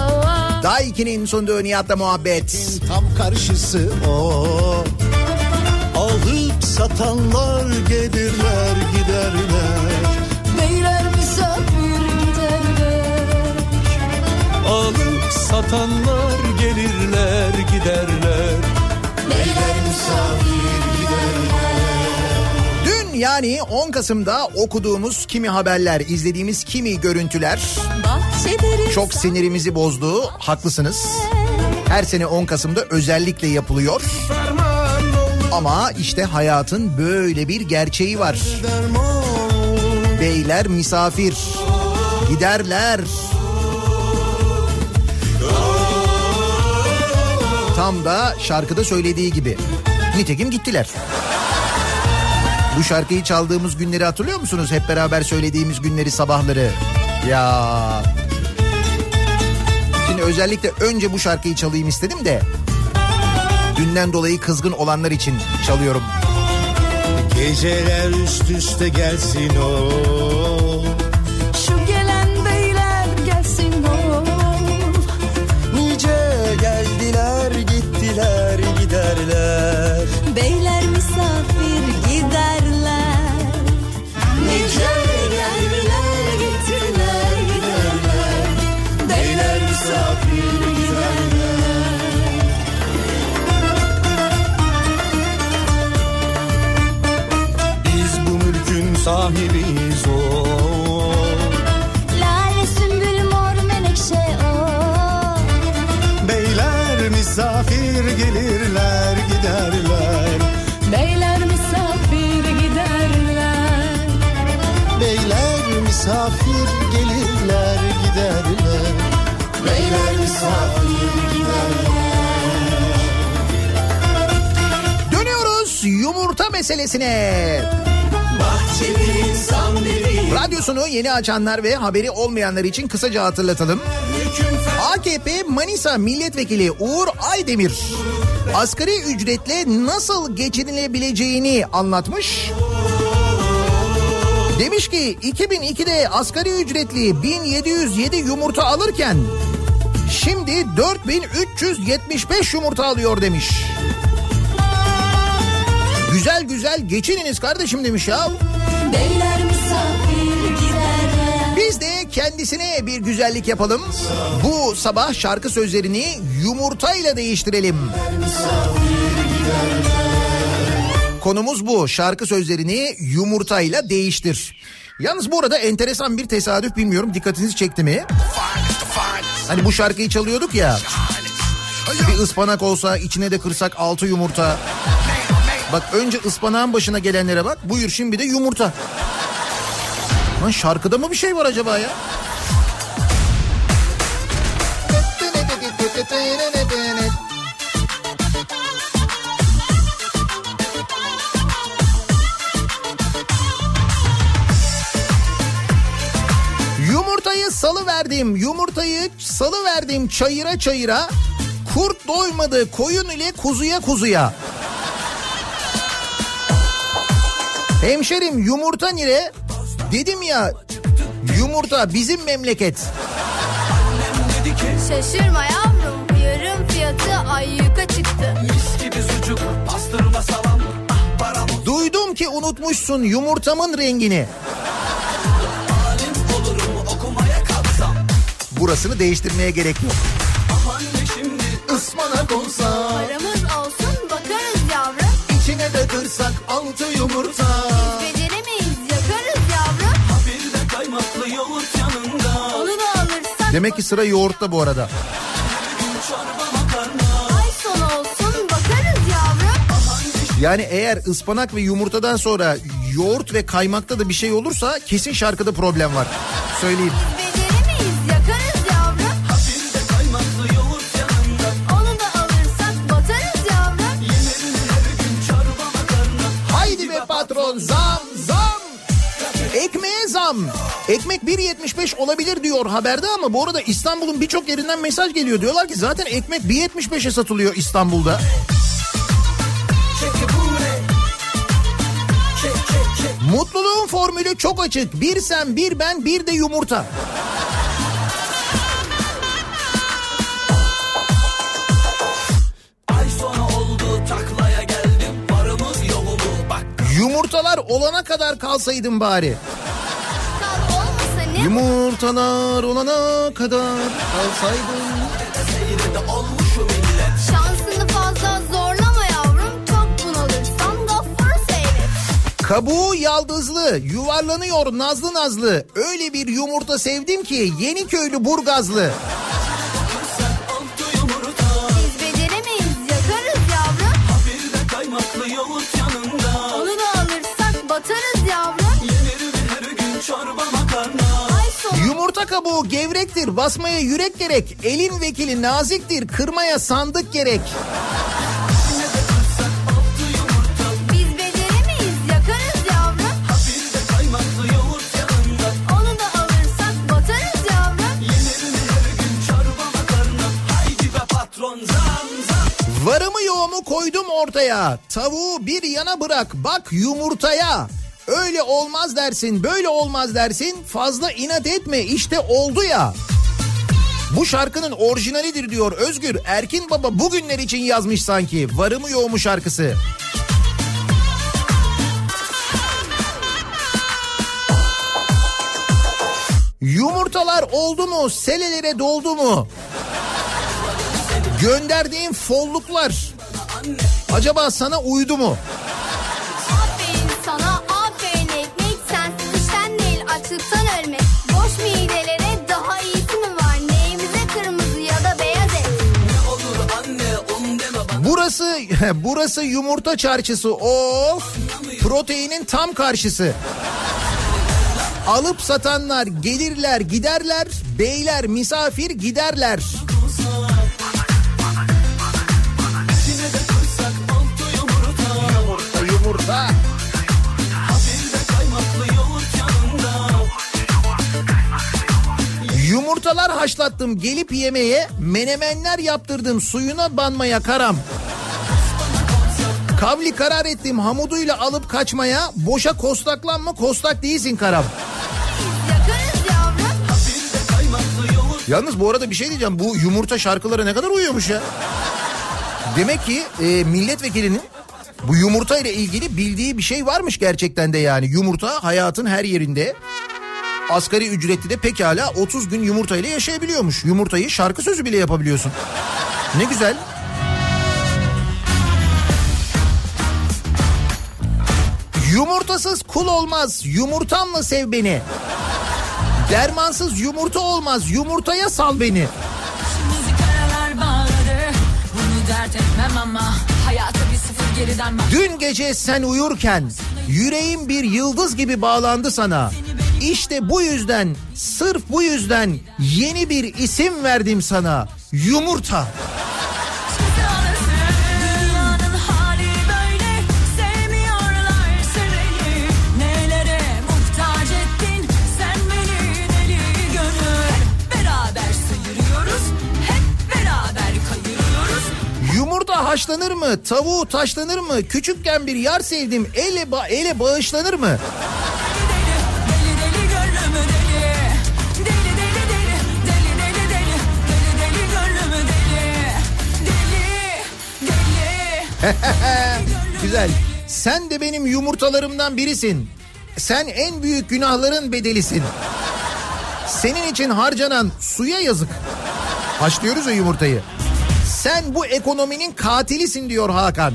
o
Daiki'nin sunduğu Nihat'la muhabbet.
Tam karşısı o. Alıp satanlar gelirler giderler.
Beyler misafir giderler.
Alıp satanlar gelirler giderler
Beyler misafir
Dün yani 10 Kasım'da okuduğumuz kimi haberler, izlediğimiz kimi görüntüler
Bahçeleri
çok sinirimizi bozdu. Haklısınız. Her sene 10 Kasım'da özellikle yapılıyor. Ama işte hayatın böyle bir gerçeği var. Beyler misafir. Giderler. Tam da şarkıda söylediği gibi. Nitekim gittiler. Bu şarkıyı çaldığımız günleri hatırlıyor musunuz? Hep beraber söylediğimiz günleri sabahları. Ya. Şimdi özellikle önce bu şarkıyı çalayım istedim de. Dünden dolayı kızgın olanlar için çalıyorum.
Geceler üst üste gelsin o sahibiyiz o.
Lale sümbül mor menekşe o.
Beyler misafir gelirler giderler.
Beyler misafir giderler.
Beyler misafir gelirler giderler. Beyler misafir
Dönüyoruz yumurta meselesine. Radyosunu yeni açanlar ve haberi olmayanlar için kısaca hatırlatalım. AKP Manisa Milletvekili Uğur Aydemir asgari ücretle nasıl geçinilebileceğini anlatmış. Demiş ki 2002'de asgari ücretli 1707 yumurta alırken şimdi 4375 yumurta alıyor demiş. Güzel güzel geçininiz kardeşim demiş ya. Biz de kendisine bir güzellik yapalım. Bu sabah şarkı sözlerini yumurtayla değiştirelim. Konumuz bu. Şarkı sözlerini yumurtayla değiştir. Yalnız bu arada enteresan bir tesadüf bilmiyorum dikkatinizi çekti mi? Hani bu şarkıyı çalıyorduk ya. Bir ıspanak olsa içine de kırsak altı yumurta. Bak önce ıspanağın başına gelenlere bak. Buyur şimdi de yumurta. Lan şarkıda mı bir şey var acaba ya? Yumurtayı salı verdim. Yumurtayı salı verdim çayıra çayıra. Kurt doymadı koyun ile kuzuya kuzuya. Hemşerim yumurta nire? Dedim ya yumurta bizim memleket.
Şaşırma yavrum yarım fiyatı ayyuka çıktı
Duydum ki unutmuşsun yumurtamın rengini. Burasını değiştirmeye gerek yok. Ispanak olsa
Paramız olsun bakarız
içine de kırsak altı yumurta.
Beceremeyiz yakarız yavrum Onu da alırsak
Demek ki sıra yoğurtta bu arada.
ay sonu olsun bakarız yavrum
Yani eğer ıspanak ve yumurtadan sonra yoğurt ve kaymakta da bir şey olursa kesin şarkıda problem var. Söyleyeyim. Zam. Ekmek 1.75 olabilir diyor haberde ama bu arada İstanbul'un birçok yerinden mesaj geliyor. Diyorlar ki zaten ekmek 1.75'e satılıyor İstanbul'da. Mutluluğun formülü çok açık. Bir sen, bir ben, bir de yumurta. Yumurtalar olana kadar kalsaydım bari. Yumurtalar olana kadar kalsaydım.
Şansını fazla zorlama yavrum Çok bunalırsan gaffuru seyret
Kabuğu yaldızlı, yuvarlanıyor nazlı nazlı. Öyle bir yumurta sevdim ki yeni köylü burgazlı. Yumurta kabuğu gevrektir. Basmaya yürek gerek. Elin vekili naziktir. Kırmaya sandık gerek.
Biz beceremeyiz yakarız yavrum. Onu da alırsak batarız yavrum.
Varımı yoğumu koydum ortaya. Tavuğu bir yana bırak. Bak yumurtaya. Öyle olmaz dersin, böyle olmaz dersin. Fazla inat etme. İşte oldu ya. Bu şarkının orijinalidir diyor Özgür. Erkin Baba bugünler için yazmış sanki. Varımı yoğumu şarkısı. Yumurtalar oldu mu? Selelere doldu mu? Gönderdiğim folluklar acaba sana uydu mu? Burası *laughs* burası yumurta çarşısı. Of! Proteinin tam karşısı. Alıp satanlar gelirler giderler, beyler misafir giderler. Yumurta yumurta. Yumurtalar haşlattım gelip yemeye, menemenler yaptırdım suyuna banmaya karam. Kavli karar ettim hamuduyla alıp kaçmaya, boşa kostaklanma kostak değilsin karam. Yalnız bu arada bir şey diyeceğim. Bu yumurta şarkılara ne kadar uyuyormuş ya. Demek ki e, milletvekilinin bu yumurta ile ilgili bildiği bir şey varmış gerçekten de yani. Yumurta hayatın her yerinde. Asgari ücretli de pekala 30 gün yumurta ile yaşayabiliyormuş. Yumurtayı şarkı sözü bile yapabiliyorsun. Ne güzel. Yumurtasız kul olmaz. Yumurtamla sev beni. Dermansız yumurta olmaz. Yumurtaya sal beni. Dün gece sen uyurken yüreğim bir yıldız gibi bağlandı sana. İşte bu yüzden, sırf bu yüzden yeni bir isim verdim sana. Yumurta.
Dünyanın
Yumurta haşlanır mı? Tavuğu taşlanır mı? Küçükken bir yar sevdim. Ele, ba- ele bağışlanır mı? *laughs* Güzel. Sen de benim yumurtalarımdan birisin. Sen en büyük günahların bedelisin. Senin için harcanan suya yazık. Haşlıyoruz ya yumurtayı. Sen bu ekonominin katilisin diyor Hakan.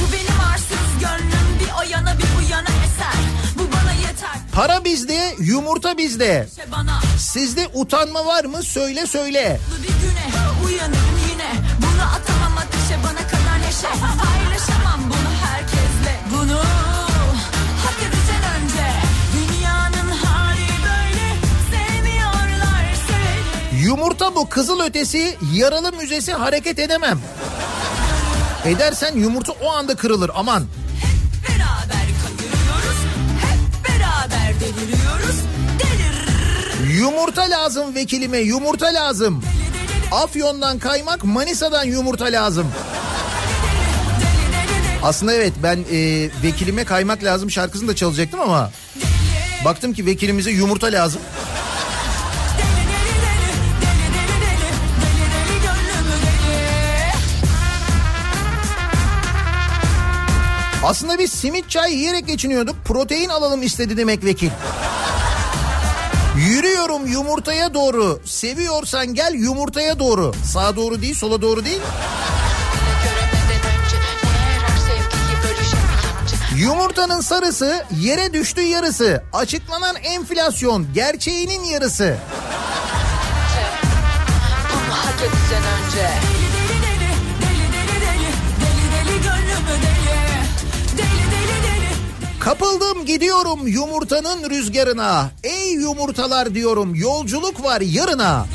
Bu benim arsız gönlüm Bir o yana bir bu yana eser Bu bana yeter
Para bizde, yumurta bizde.
Bana
Sizde utanma var mı? Söyle söyle.
Bir güne uyanırım
Yumurta bu kızıl ötesi, yaralı müzesi hareket edemem. Edersen yumurta o anda kırılır aman.
Beraber kayırıyoruz Hep beraber deliriyoruz Delir
Yumurta lazım vekilime, yumurta lazım. Afyon'dan kaymak, Manisa'dan yumurta lazım. Aslında evet ben e, vekilime kaymak lazım şarkısını da çalacaktım ama baktım ki vekilimize yumurta lazım. Aslında biz simit çay yiyerek geçiniyorduk. Protein alalım istedi demek vekil. Yürüyorum yumurtaya doğru. Seviyorsan gel yumurtaya doğru. Sağa doğru değil, sola doğru değil. Yumurtanın sarısı yere düştü yarısı. Açıklanan enflasyon gerçeğinin yarısı.
Bunu hak edeceksin önce
Kapıldım gidiyorum yumurtanın rüzgarına. Ey yumurtalar diyorum yolculuk var yarına.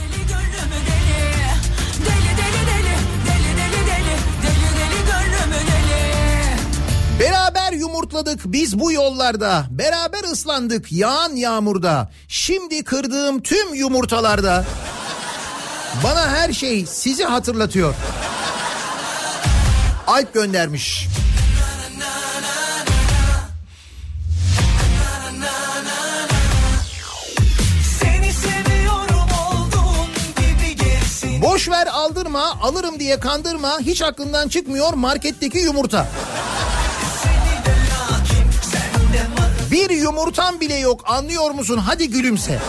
Beraber yumurtladık biz bu yollarda. Beraber ıslandık yağan yağmurda. Şimdi kırdığım tüm yumurtalarda. Bana her şey sizi hatırlatıyor. Alp göndermiş. Boş ver aldırma alırım diye kandırma hiç aklından çıkmıyor marketteki yumurta. Bir yumurtan bile yok anlıyor musun hadi gülümse.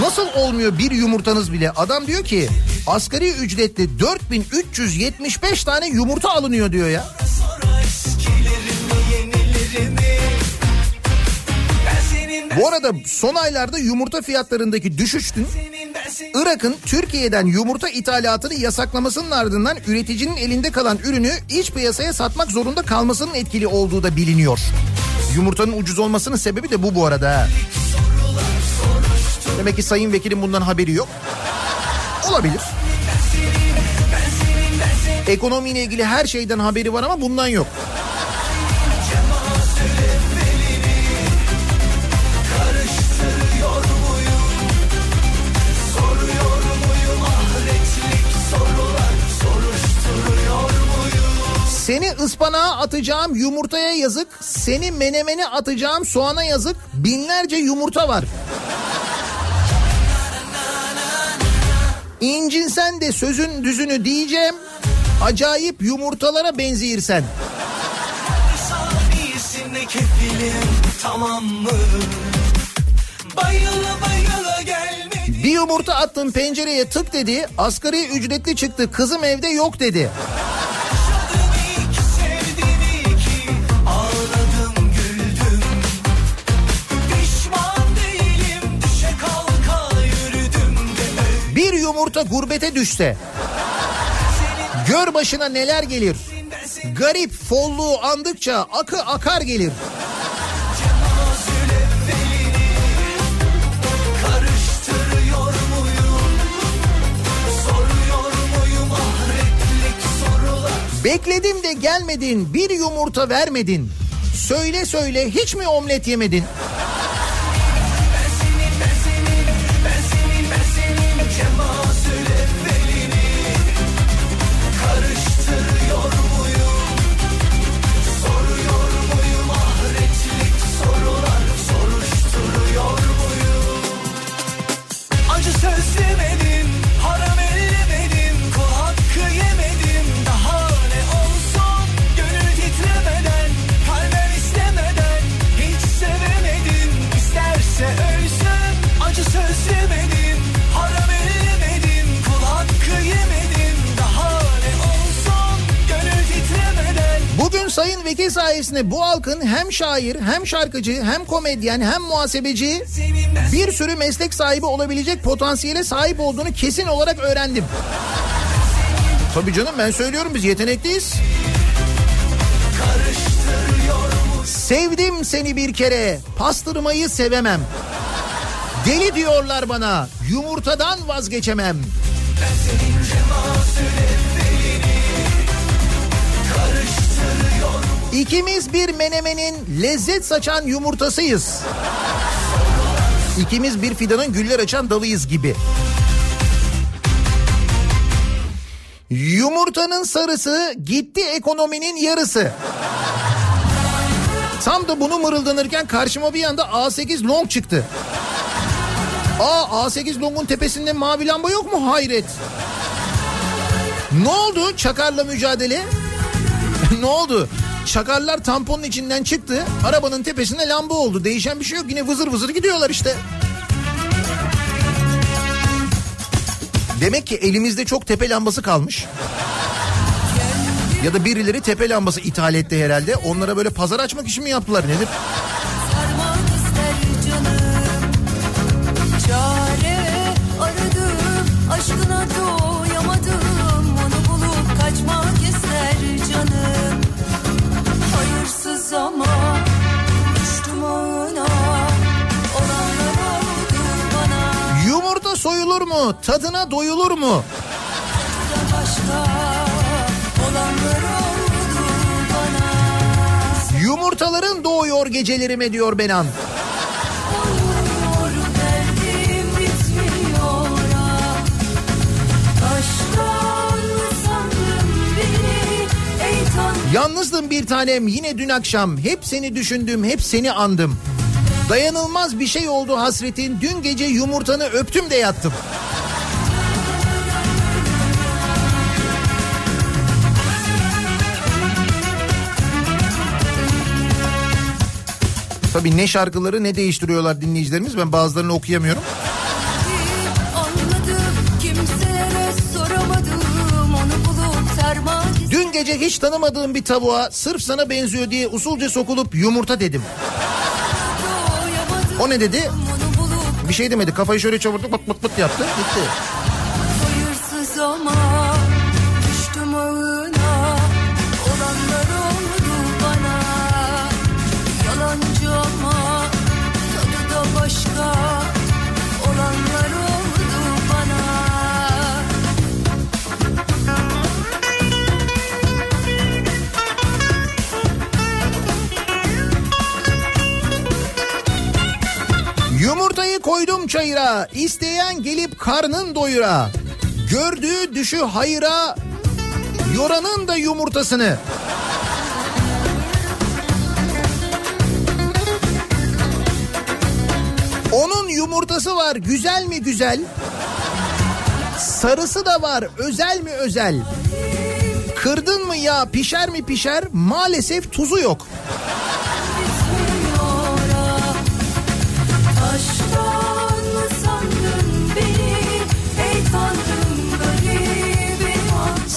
Nasıl olmuyor bir yumurtanız bile? Adam diyor ki asgari ücretli 4375 tane yumurta alınıyor diyor ya. Bu arada son aylarda yumurta fiyatlarındaki düşüştün Irak'ın Türkiye'den yumurta ithalatını yasaklamasının ardından üreticinin elinde kalan ürünü iç piyasaya satmak zorunda kalmasının etkili olduğu da biliniyor. Yumurtanın ucuz olmasının sebebi de bu bu arada. Demek ki sayın vekilim bundan haberi yok. Olabilir. Ekonomiyle ilgili her şeyden haberi var ama bundan yok. Ispanağa atacağım yumurtaya yazık. Seni menemene atacağım soğana yazık. Binlerce yumurta var. İncinsen de sözün düzünü diyeceğim. Acayip yumurtalara
gelme
Bir yumurta attın pencereye tık dedi. Asgari ücretli çıktı. Kızım evde yok dedi. Yumurta gurbete düşse. Gör başına neler gelir. Garip folluğu andıkça akı akar gelir. Bekledim de gelmedin bir yumurta vermedin. Söyle söyle hiç mi omlet yemedin? Sayın Vekil sayesinde bu halkın hem şair hem şarkıcı hem komedyen hem muhasebeci
Senin ben
bir sürü meslek sahibi olabilecek potansiyele sahip olduğunu kesin olarak öğrendim. Tabii canım ben söylüyorum biz yetenekliyiz. Sevdim seni bir kere pastırmayı sevemem. Deli diyorlar bana yumurtadan vazgeçemem. İkimiz bir menemenin lezzet saçan yumurtasıyız. İkimiz bir fidanın güller açan dalıyız gibi. Yumurtanın sarısı gitti ekonominin yarısı. Tam da bunu mırıldanırken karşıma bir anda A8 long çıktı. Aa A8 longun tepesinde mavi lamba yok mu? Hayret. Ne oldu çakarla mücadele? *laughs* ne oldu? Çakarlar tamponun içinden çıktı. Arabanın tepesinde lamba oldu. Değişen bir şey yok. Yine vızır vızır gidiyorlar işte. Demek ki elimizde çok tepe lambası kalmış. Ya da birileri tepe lambası ithal etti herhalde. Onlara böyle pazar açmak için mi yaptılar nedir? Mu? Tadına doyulur mu? Yumurtaların doğuyor gecelerime diyor Benan. Yalnızdım bir tanem yine dün akşam. Hep seni düşündüm, hep seni andım. Dayanılmaz bir şey oldu hasretin. Dün gece yumurtanı öptüm de yattım. Tabii ne şarkıları ne değiştiriyorlar dinleyicilerimiz. Ben bazılarını okuyamıyorum. Dün gece hiç tanımadığım bir tavuğa sırf sana benziyor diye usulca sokulup yumurta dedim. O ne dedi? Bir şey demedi. Kafayı şöyle çavurdu bıt bıt bıt yaptı. Gitti.
hayırsız ama
çayıra. isteyen gelip karnın doyura. Gördüğü düşü hayıra. Yoranın da yumurtasını. Onun yumurtası var güzel mi güzel? Sarısı da var özel mi özel? Kırdın mı ya pişer mi pişer? Maalesef tuzu yok.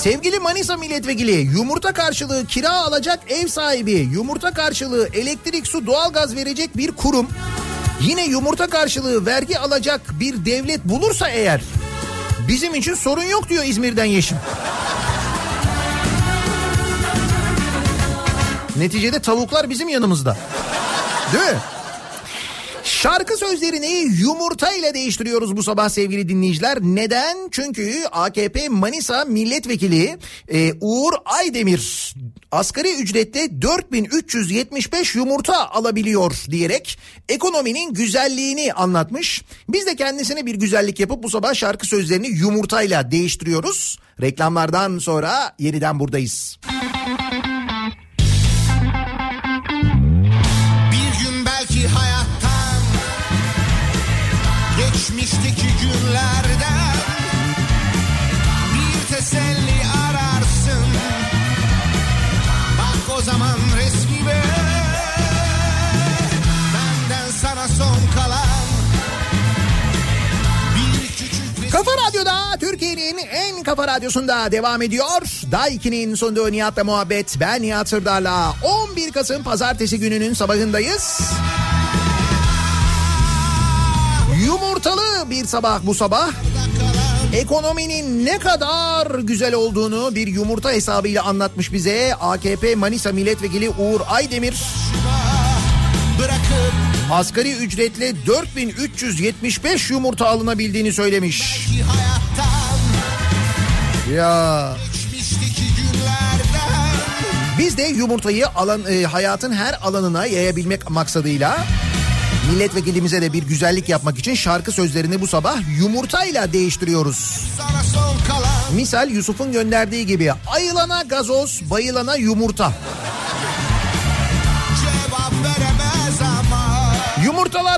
Sevgili Manisa milletvekili yumurta karşılığı kira alacak ev sahibi, yumurta karşılığı elektrik, su, doğalgaz verecek bir kurum, yine yumurta karşılığı vergi alacak bir devlet bulursa eğer bizim için sorun yok diyor İzmir'den Yeşim. Neticede tavuklar bizim yanımızda. Değil mi? Şarkı sözlerini yumurta ile değiştiriyoruz bu sabah sevgili dinleyiciler. Neden? Çünkü AKP Manisa Milletvekili e, Uğur Aydemir asgari ücrette 4375 yumurta alabiliyor diyerek ekonominin güzelliğini anlatmış. Biz de kendisine bir güzellik yapıp bu sabah şarkı sözlerini yumurtayla değiştiriyoruz. Reklamlardan sonra yeniden buradayız.
Bir
Kafa Radyo'da Türkiye'nin en kafa radyosunda devam ediyor. Daiki'nin sunduğu Nihat'la muhabbet. Ben Nihat Sırdar'la 11 Kasım pazartesi gününün sabahındayız. Yumurtalı bir sabah bu sabah. Ekonominin ne kadar güzel olduğunu bir yumurta hesabıyla anlatmış bize AKP Manisa Milletvekili Uğur Aydemir.
bırakıp
Asgari ücretle 4375 yumurta alınabildiğini söylemiş. Ya Biz de yumurtayı alan e, hayatın her alanına yayabilmek maksadıyla milletvekilimize de bir güzellik yapmak için şarkı sözlerini bu sabah yumurtayla değiştiriyoruz. Misal Yusuf'un gönderdiği gibi ayılana gazoz, bayılana yumurta.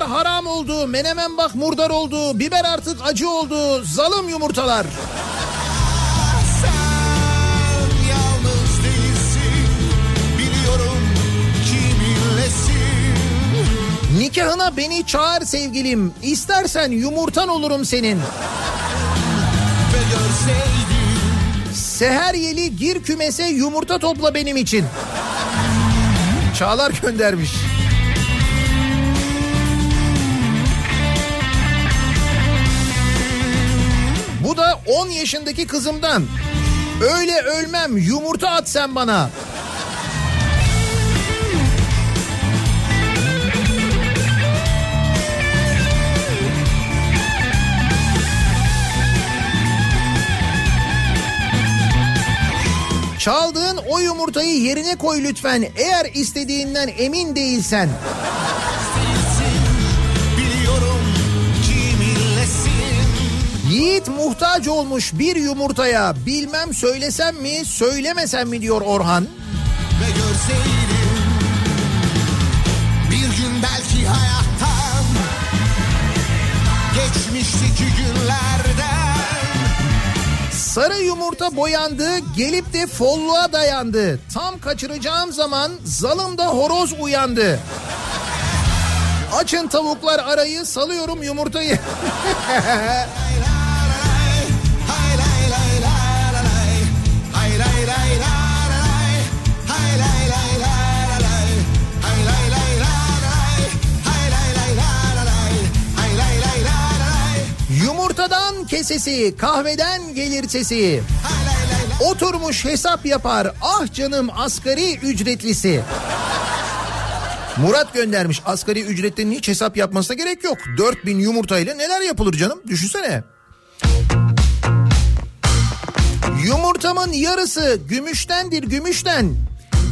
Haram oldu, menemen bak murdar oldu, biber artık acı oldu, zalım yumurtalar. Nikahına beni çağır sevgilim, istersen yumurtan olurum senin. Seher yeli gir kümese yumurta topla benim için. Çağlar göndermiş. Bu da 10 yaşındaki kızımdan. Öyle ölmem yumurta at sen bana. Çaldığın o yumurtayı yerine koy lütfen. Eğer istediğinden emin değilsen. Yiğit muhtaç olmuş bir yumurtaya bilmem söylesem mi söylemesem mi diyor Orhan.
ve görseydim Bir gün belki hayattan Geçmişteki günlerden
Sarı yumurta boyandı gelip de folluğa dayandı. Tam kaçıracağım zaman zalımda horoz uyandı. Açın tavuklar arayı salıyorum yumurtayı. *laughs* Yumurtadan kesesi kahveden gelir sesi. Oturmuş hesap yapar ah canım asgari ücretlisi. Murat göndermiş asgari ücretlerin hiç hesap yapmasına gerek yok. 4000 yumurtayla neler yapılır canım düşünsene. Yumurtamın yarısı gümüştendir gümüşten.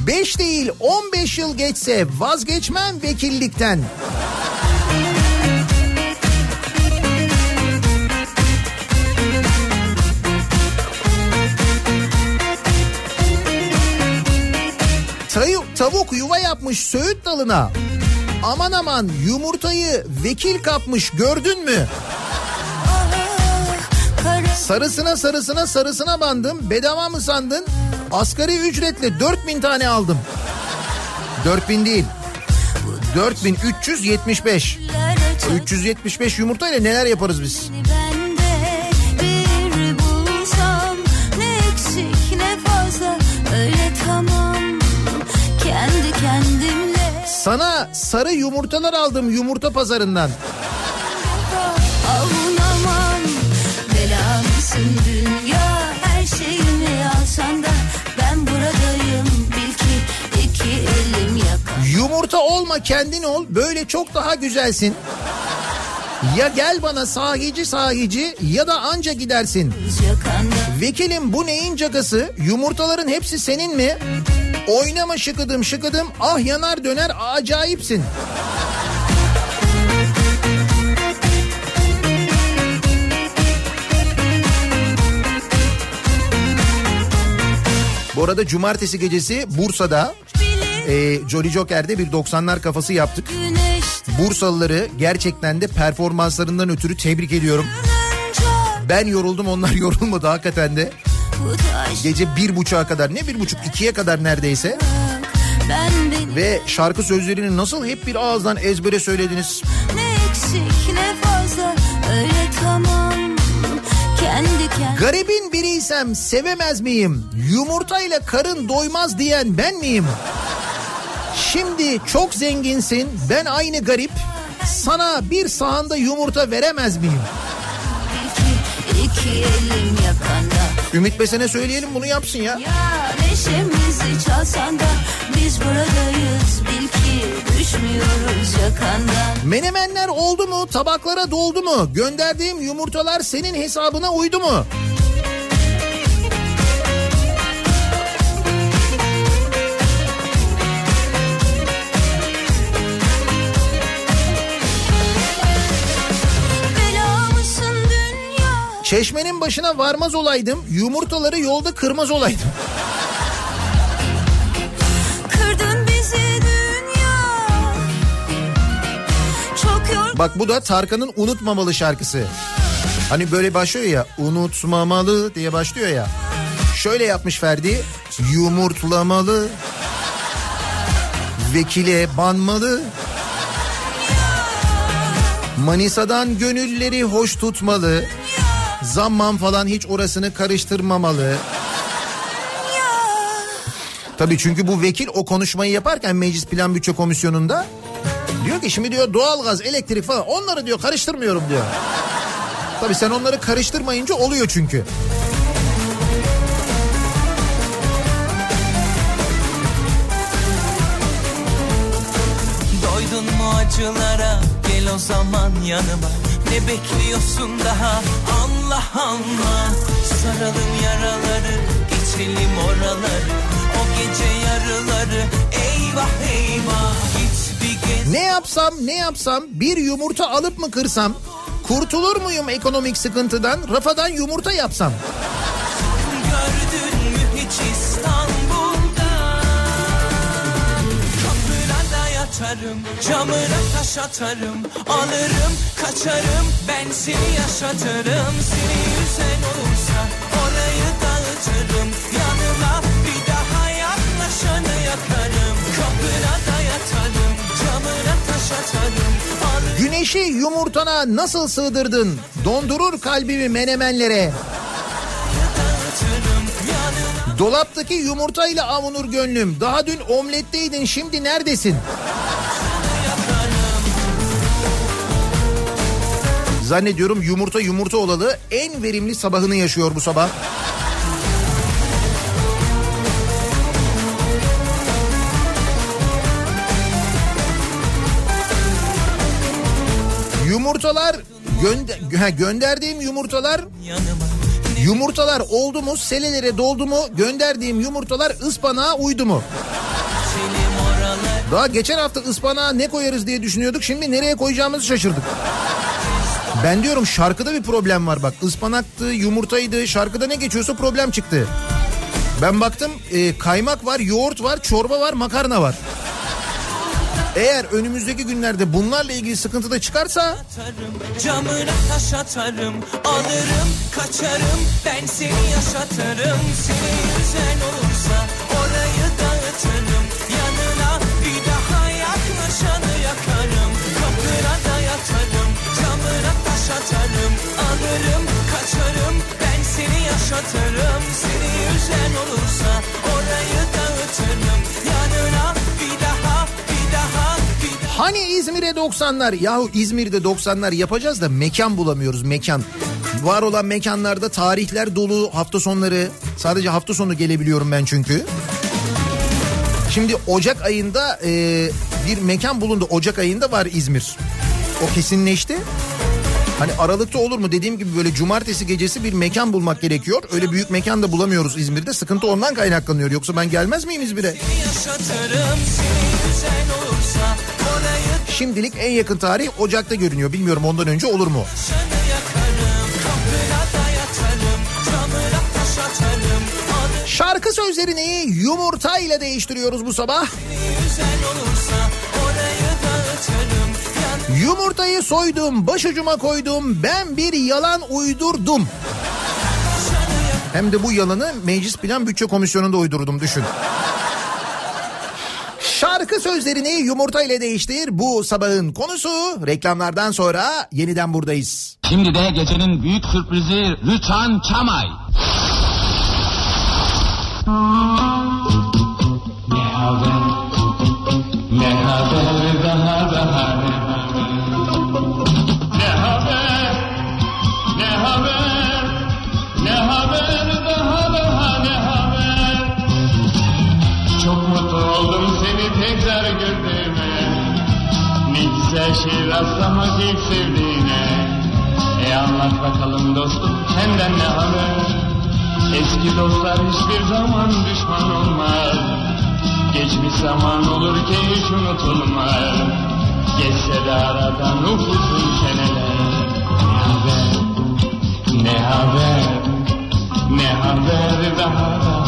5 değil 15 yıl geçse vazgeçmem vekillikten. Tayu- tavuk yuva yapmış söğüt dalına. Aman aman yumurtayı vekil kapmış gördün mü? Sarısına sarısına sarısına bandım. Bedava mı sandın? Asgari ücretle 4000 tane aldım. 4000 değil. 4375. 375 yumurtayla neler yaparız biz? Sana sarı yumurtalar aldım yumurta pazarından.
avunamam belamsın dünya her şeyimi alsan da ben buradayım bil ki iki elim yakar
Yumurta olma kendin ol böyle çok daha güzelsin. Ya gel bana sahici sahici ya da anca gidersin. Vekilim bu neyin cagası? Yumurtaların hepsi senin mi? Oynama şıkıdım şıkıdım ah yanar döner acayipsin. Bu arada cumartesi gecesi Bursa'da e, Jolly Joker'de bir 90'lar kafası yaptık. Bursalıları gerçekten de performanslarından ötürü tebrik ediyorum. Ben yoruldum onlar *laughs* yorulmadı hakikaten de. Gece bir buçuğa kadar ne bir buçuk ikiye kadar neredeyse. Ve şarkı sözlerini nasıl hep bir ağızdan ezbere söylediniz.
Ne eksik ne fazla öyle tamam
Garibin biriysem sevemez miyim? Yumurtayla karın doymaz diyen ben miyim? Şimdi çok zenginsin ben aynı garip. Sana bir sahanda yumurta veremez miyim? Ümit Besen'e söyleyelim bunu yapsın ya.
Ya neşemizi çalsan da biz buradayız bil ki düşmüyoruz yakandan
Menemenler oldu mu? Tabaklara doldu mu? Gönderdiğim yumurtalar senin hesabına uydu mu? Çeşmenin başına varmaz olaydım. Yumurtaları yolda kırmaz olaydım. Bak bu da Tarkan'ın Unutmamalı şarkısı. Hani böyle başlıyor ya unutmamalı diye başlıyor ya. Şöyle yapmış Ferdi. Yumurtlamalı. Vekile banmalı. Manisa'dan gönülleri hoş tutmalı. Zamman falan hiç orasını karıştırmamalı. Tabii çünkü bu vekil o konuşmayı yaparken Meclis Plan Bütçe Komisyonu'nda diyor ki şimdi diyor doğalgaz, elektrik falan onları diyor karıştırmıyorum diyor. Tabii sen onları karıştırmayınca oluyor çünkü.
Doydun mu acılara gel o zaman yanıma Ne bekliyorsun daha. Allah Allah. Saralım yaraları geçelim oraları. O gece yarıları eyvah eyvah. Git bir gez
Ne yapsam ne yapsam? Bir yumurta alıp mı kırsam? Kurtulur muyum ekonomik sıkıntıdan? Rafadan yumurta yapsam.
Yatarım camına taş atarım Alırım kaçarım ben seni yaşatırım Seni yüzen olursa orayı dağıtırım Yanına bir daha yaklaşanı yakarım Kapına da yatarım camına taş atarım Alırım
Güneşi yumurtana nasıl sığdırdın? Dondurur kalbimi menemenlere. Dolaptaki yumurtayla avunur gönlüm. Daha dün omletteydin şimdi neredesin? Zannediyorum yumurta yumurta olalı en verimli sabahını yaşıyor bu sabah. Yumurtalar gönder gönderdiğim yumurtalar
yanıma
Yumurtalar oldu mu selelere doldu mu gönderdiğim yumurtalar ıspanağa uydu mu? Daha geçen hafta ıspanağa ne koyarız diye düşünüyorduk şimdi nereye koyacağımızı şaşırdık. Ben diyorum şarkıda bir problem var bak ıspanaktı yumurtaydı şarkıda ne geçiyorsa problem çıktı. Ben baktım e, kaymak var yoğurt var çorba var makarna var. Eğer önümüzdeki günlerde bunlarla ilgili sıkıntı da çıkarsa
atarım Camına taş atarım Alırım kaçarım Ben seni yaşatırım Seni yüzen olursa Orayı dağıtırım Yanına bir daha yaklaşanı yakarım. Kapına da yatarım Camına taş atarım Alırım kaçarım Ben seni yaşatırım Seni yüzen olursa Orayı dağıtırım Yanına
Hani İzmir'e 90'lar yahu İzmir'de 90'lar yapacağız da mekan bulamıyoruz mekan. Var olan mekanlarda tarihler dolu hafta sonları sadece hafta sonu gelebiliyorum ben çünkü. Şimdi Ocak ayında e, bir mekan bulundu Ocak ayında var İzmir. O kesinleşti. Hani Aralık'ta olur mu dediğim gibi böyle cumartesi gecesi bir mekan bulmak gerekiyor. Öyle büyük mekan da bulamıyoruz İzmir'de. Sıkıntı ondan kaynaklanıyor. Yoksa ben gelmez miyim İzmir'e?
yaşatırım Seni olursa Orayı
Şimdilik en yakın tarih Ocak'ta görünüyor. Bilmiyorum ondan önce olur mu? Şarkı sözlerini yumurta ile değiştiriyoruz bu sabah. Yumurtayı soydum, başucuma koydum, ben bir yalan uydurdum. Hem de bu yalanı Meclis Plan Bütçe Komisyonu'nda uydurdum düşün. Şarkı sözlerini yumurta ile değiştir. Bu sabahın konusu reklamlardan sonra yeniden buradayız.
Şimdi de gecenin büyük sürprizi Rüçhan Çamay. Ne haber? Ne haber daha daha şey rastlamak ilk sevdiğine. E anlat bakalım dostum senden ne haber? Eski dostlar hiçbir zaman düşman olmaz. Geçmiş zaman olur ki hiç unutulmaz. Geçse de aradan ufuzun seneler. Ne haber? Ne haber? Ne haber daha daha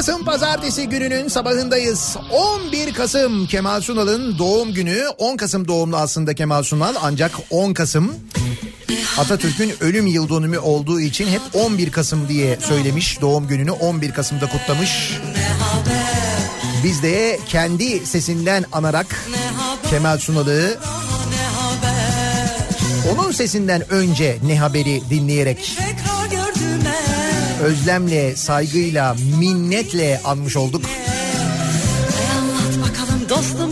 Kasım pazartesi gününün sabahındayız. 11 Kasım Kemal Sunal'ın doğum günü. 10 Kasım doğumlu aslında Kemal Sunal ancak 10 Kasım Atatürk'ün ölüm yıl dönümü olduğu için hep 11 Kasım diye söylemiş. Doğum gününü 11 Kasım'da kutlamış. Biz de kendi sesinden anarak Kemal Sunal'ı onun sesinden önce ne haberi dinleyerek özlemle, saygıyla, minnetle anmış olduk.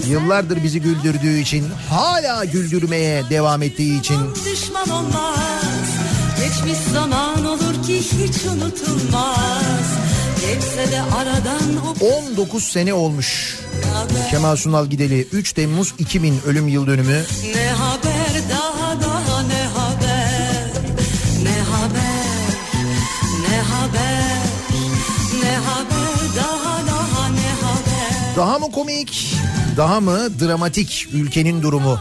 Yıllardır bizi güldürdüğü için, hala güldürmeye devam ettiği için
düşman olmaz Geçmiş zaman olur ki hiç unutulmaz Geçse de aradan o
19 sene olmuş. Kemal Sunal gideli 3 Temmuz 2000 ölüm yıl dönümü.
Ne haber Daha
mı komik, daha mı dramatik ülkenin durumu?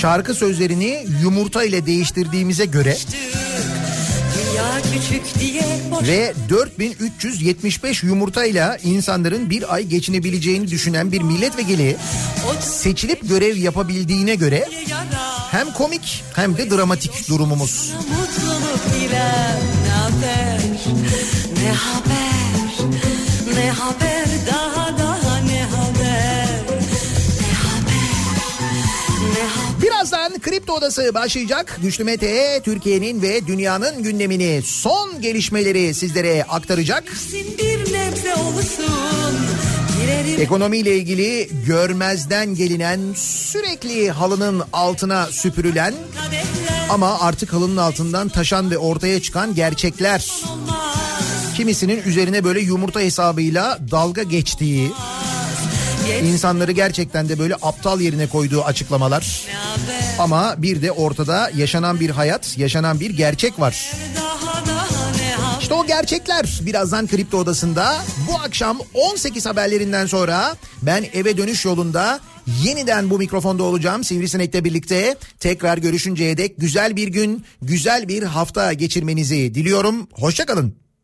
Şarkı sözlerini yumurta ile değiştirdiğimize göre ve 4375 yumurtayla insanların bir ay geçinebileceğini düşünen bir milletvekili seçilip görev yapabildiğine göre hem komik hem de dramatik durumumuz.
Ne haber Ne haber Ne haber
Birazdan Kripto Odası başlayacak. Güçlü Mete Türkiye'nin ve dünyanın gündemini son gelişmeleri sizlere aktaracak. Ekonomiyle ilgili görmezden gelinen sürekli halının altına süpürülen ama artık halının altından taşan ve ortaya çıkan gerçekler. Kimisinin üzerine böyle yumurta hesabıyla dalga geçtiği, insanları gerçekten de böyle aptal yerine koyduğu açıklamalar. Ama bir de ortada yaşanan bir hayat, yaşanan bir gerçek var. İşte o gerçekler birazdan Kripto Odası'nda. Bu akşam 18 haberlerinden sonra ben eve dönüş yolunda yeniden bu mikrofonda olacağım Sivrisinek'le birlikte. Tekrar görüşünceye dek güzel bir gün, güzel bir hafta geçirmenizi diliyorum. Hoşçakalın.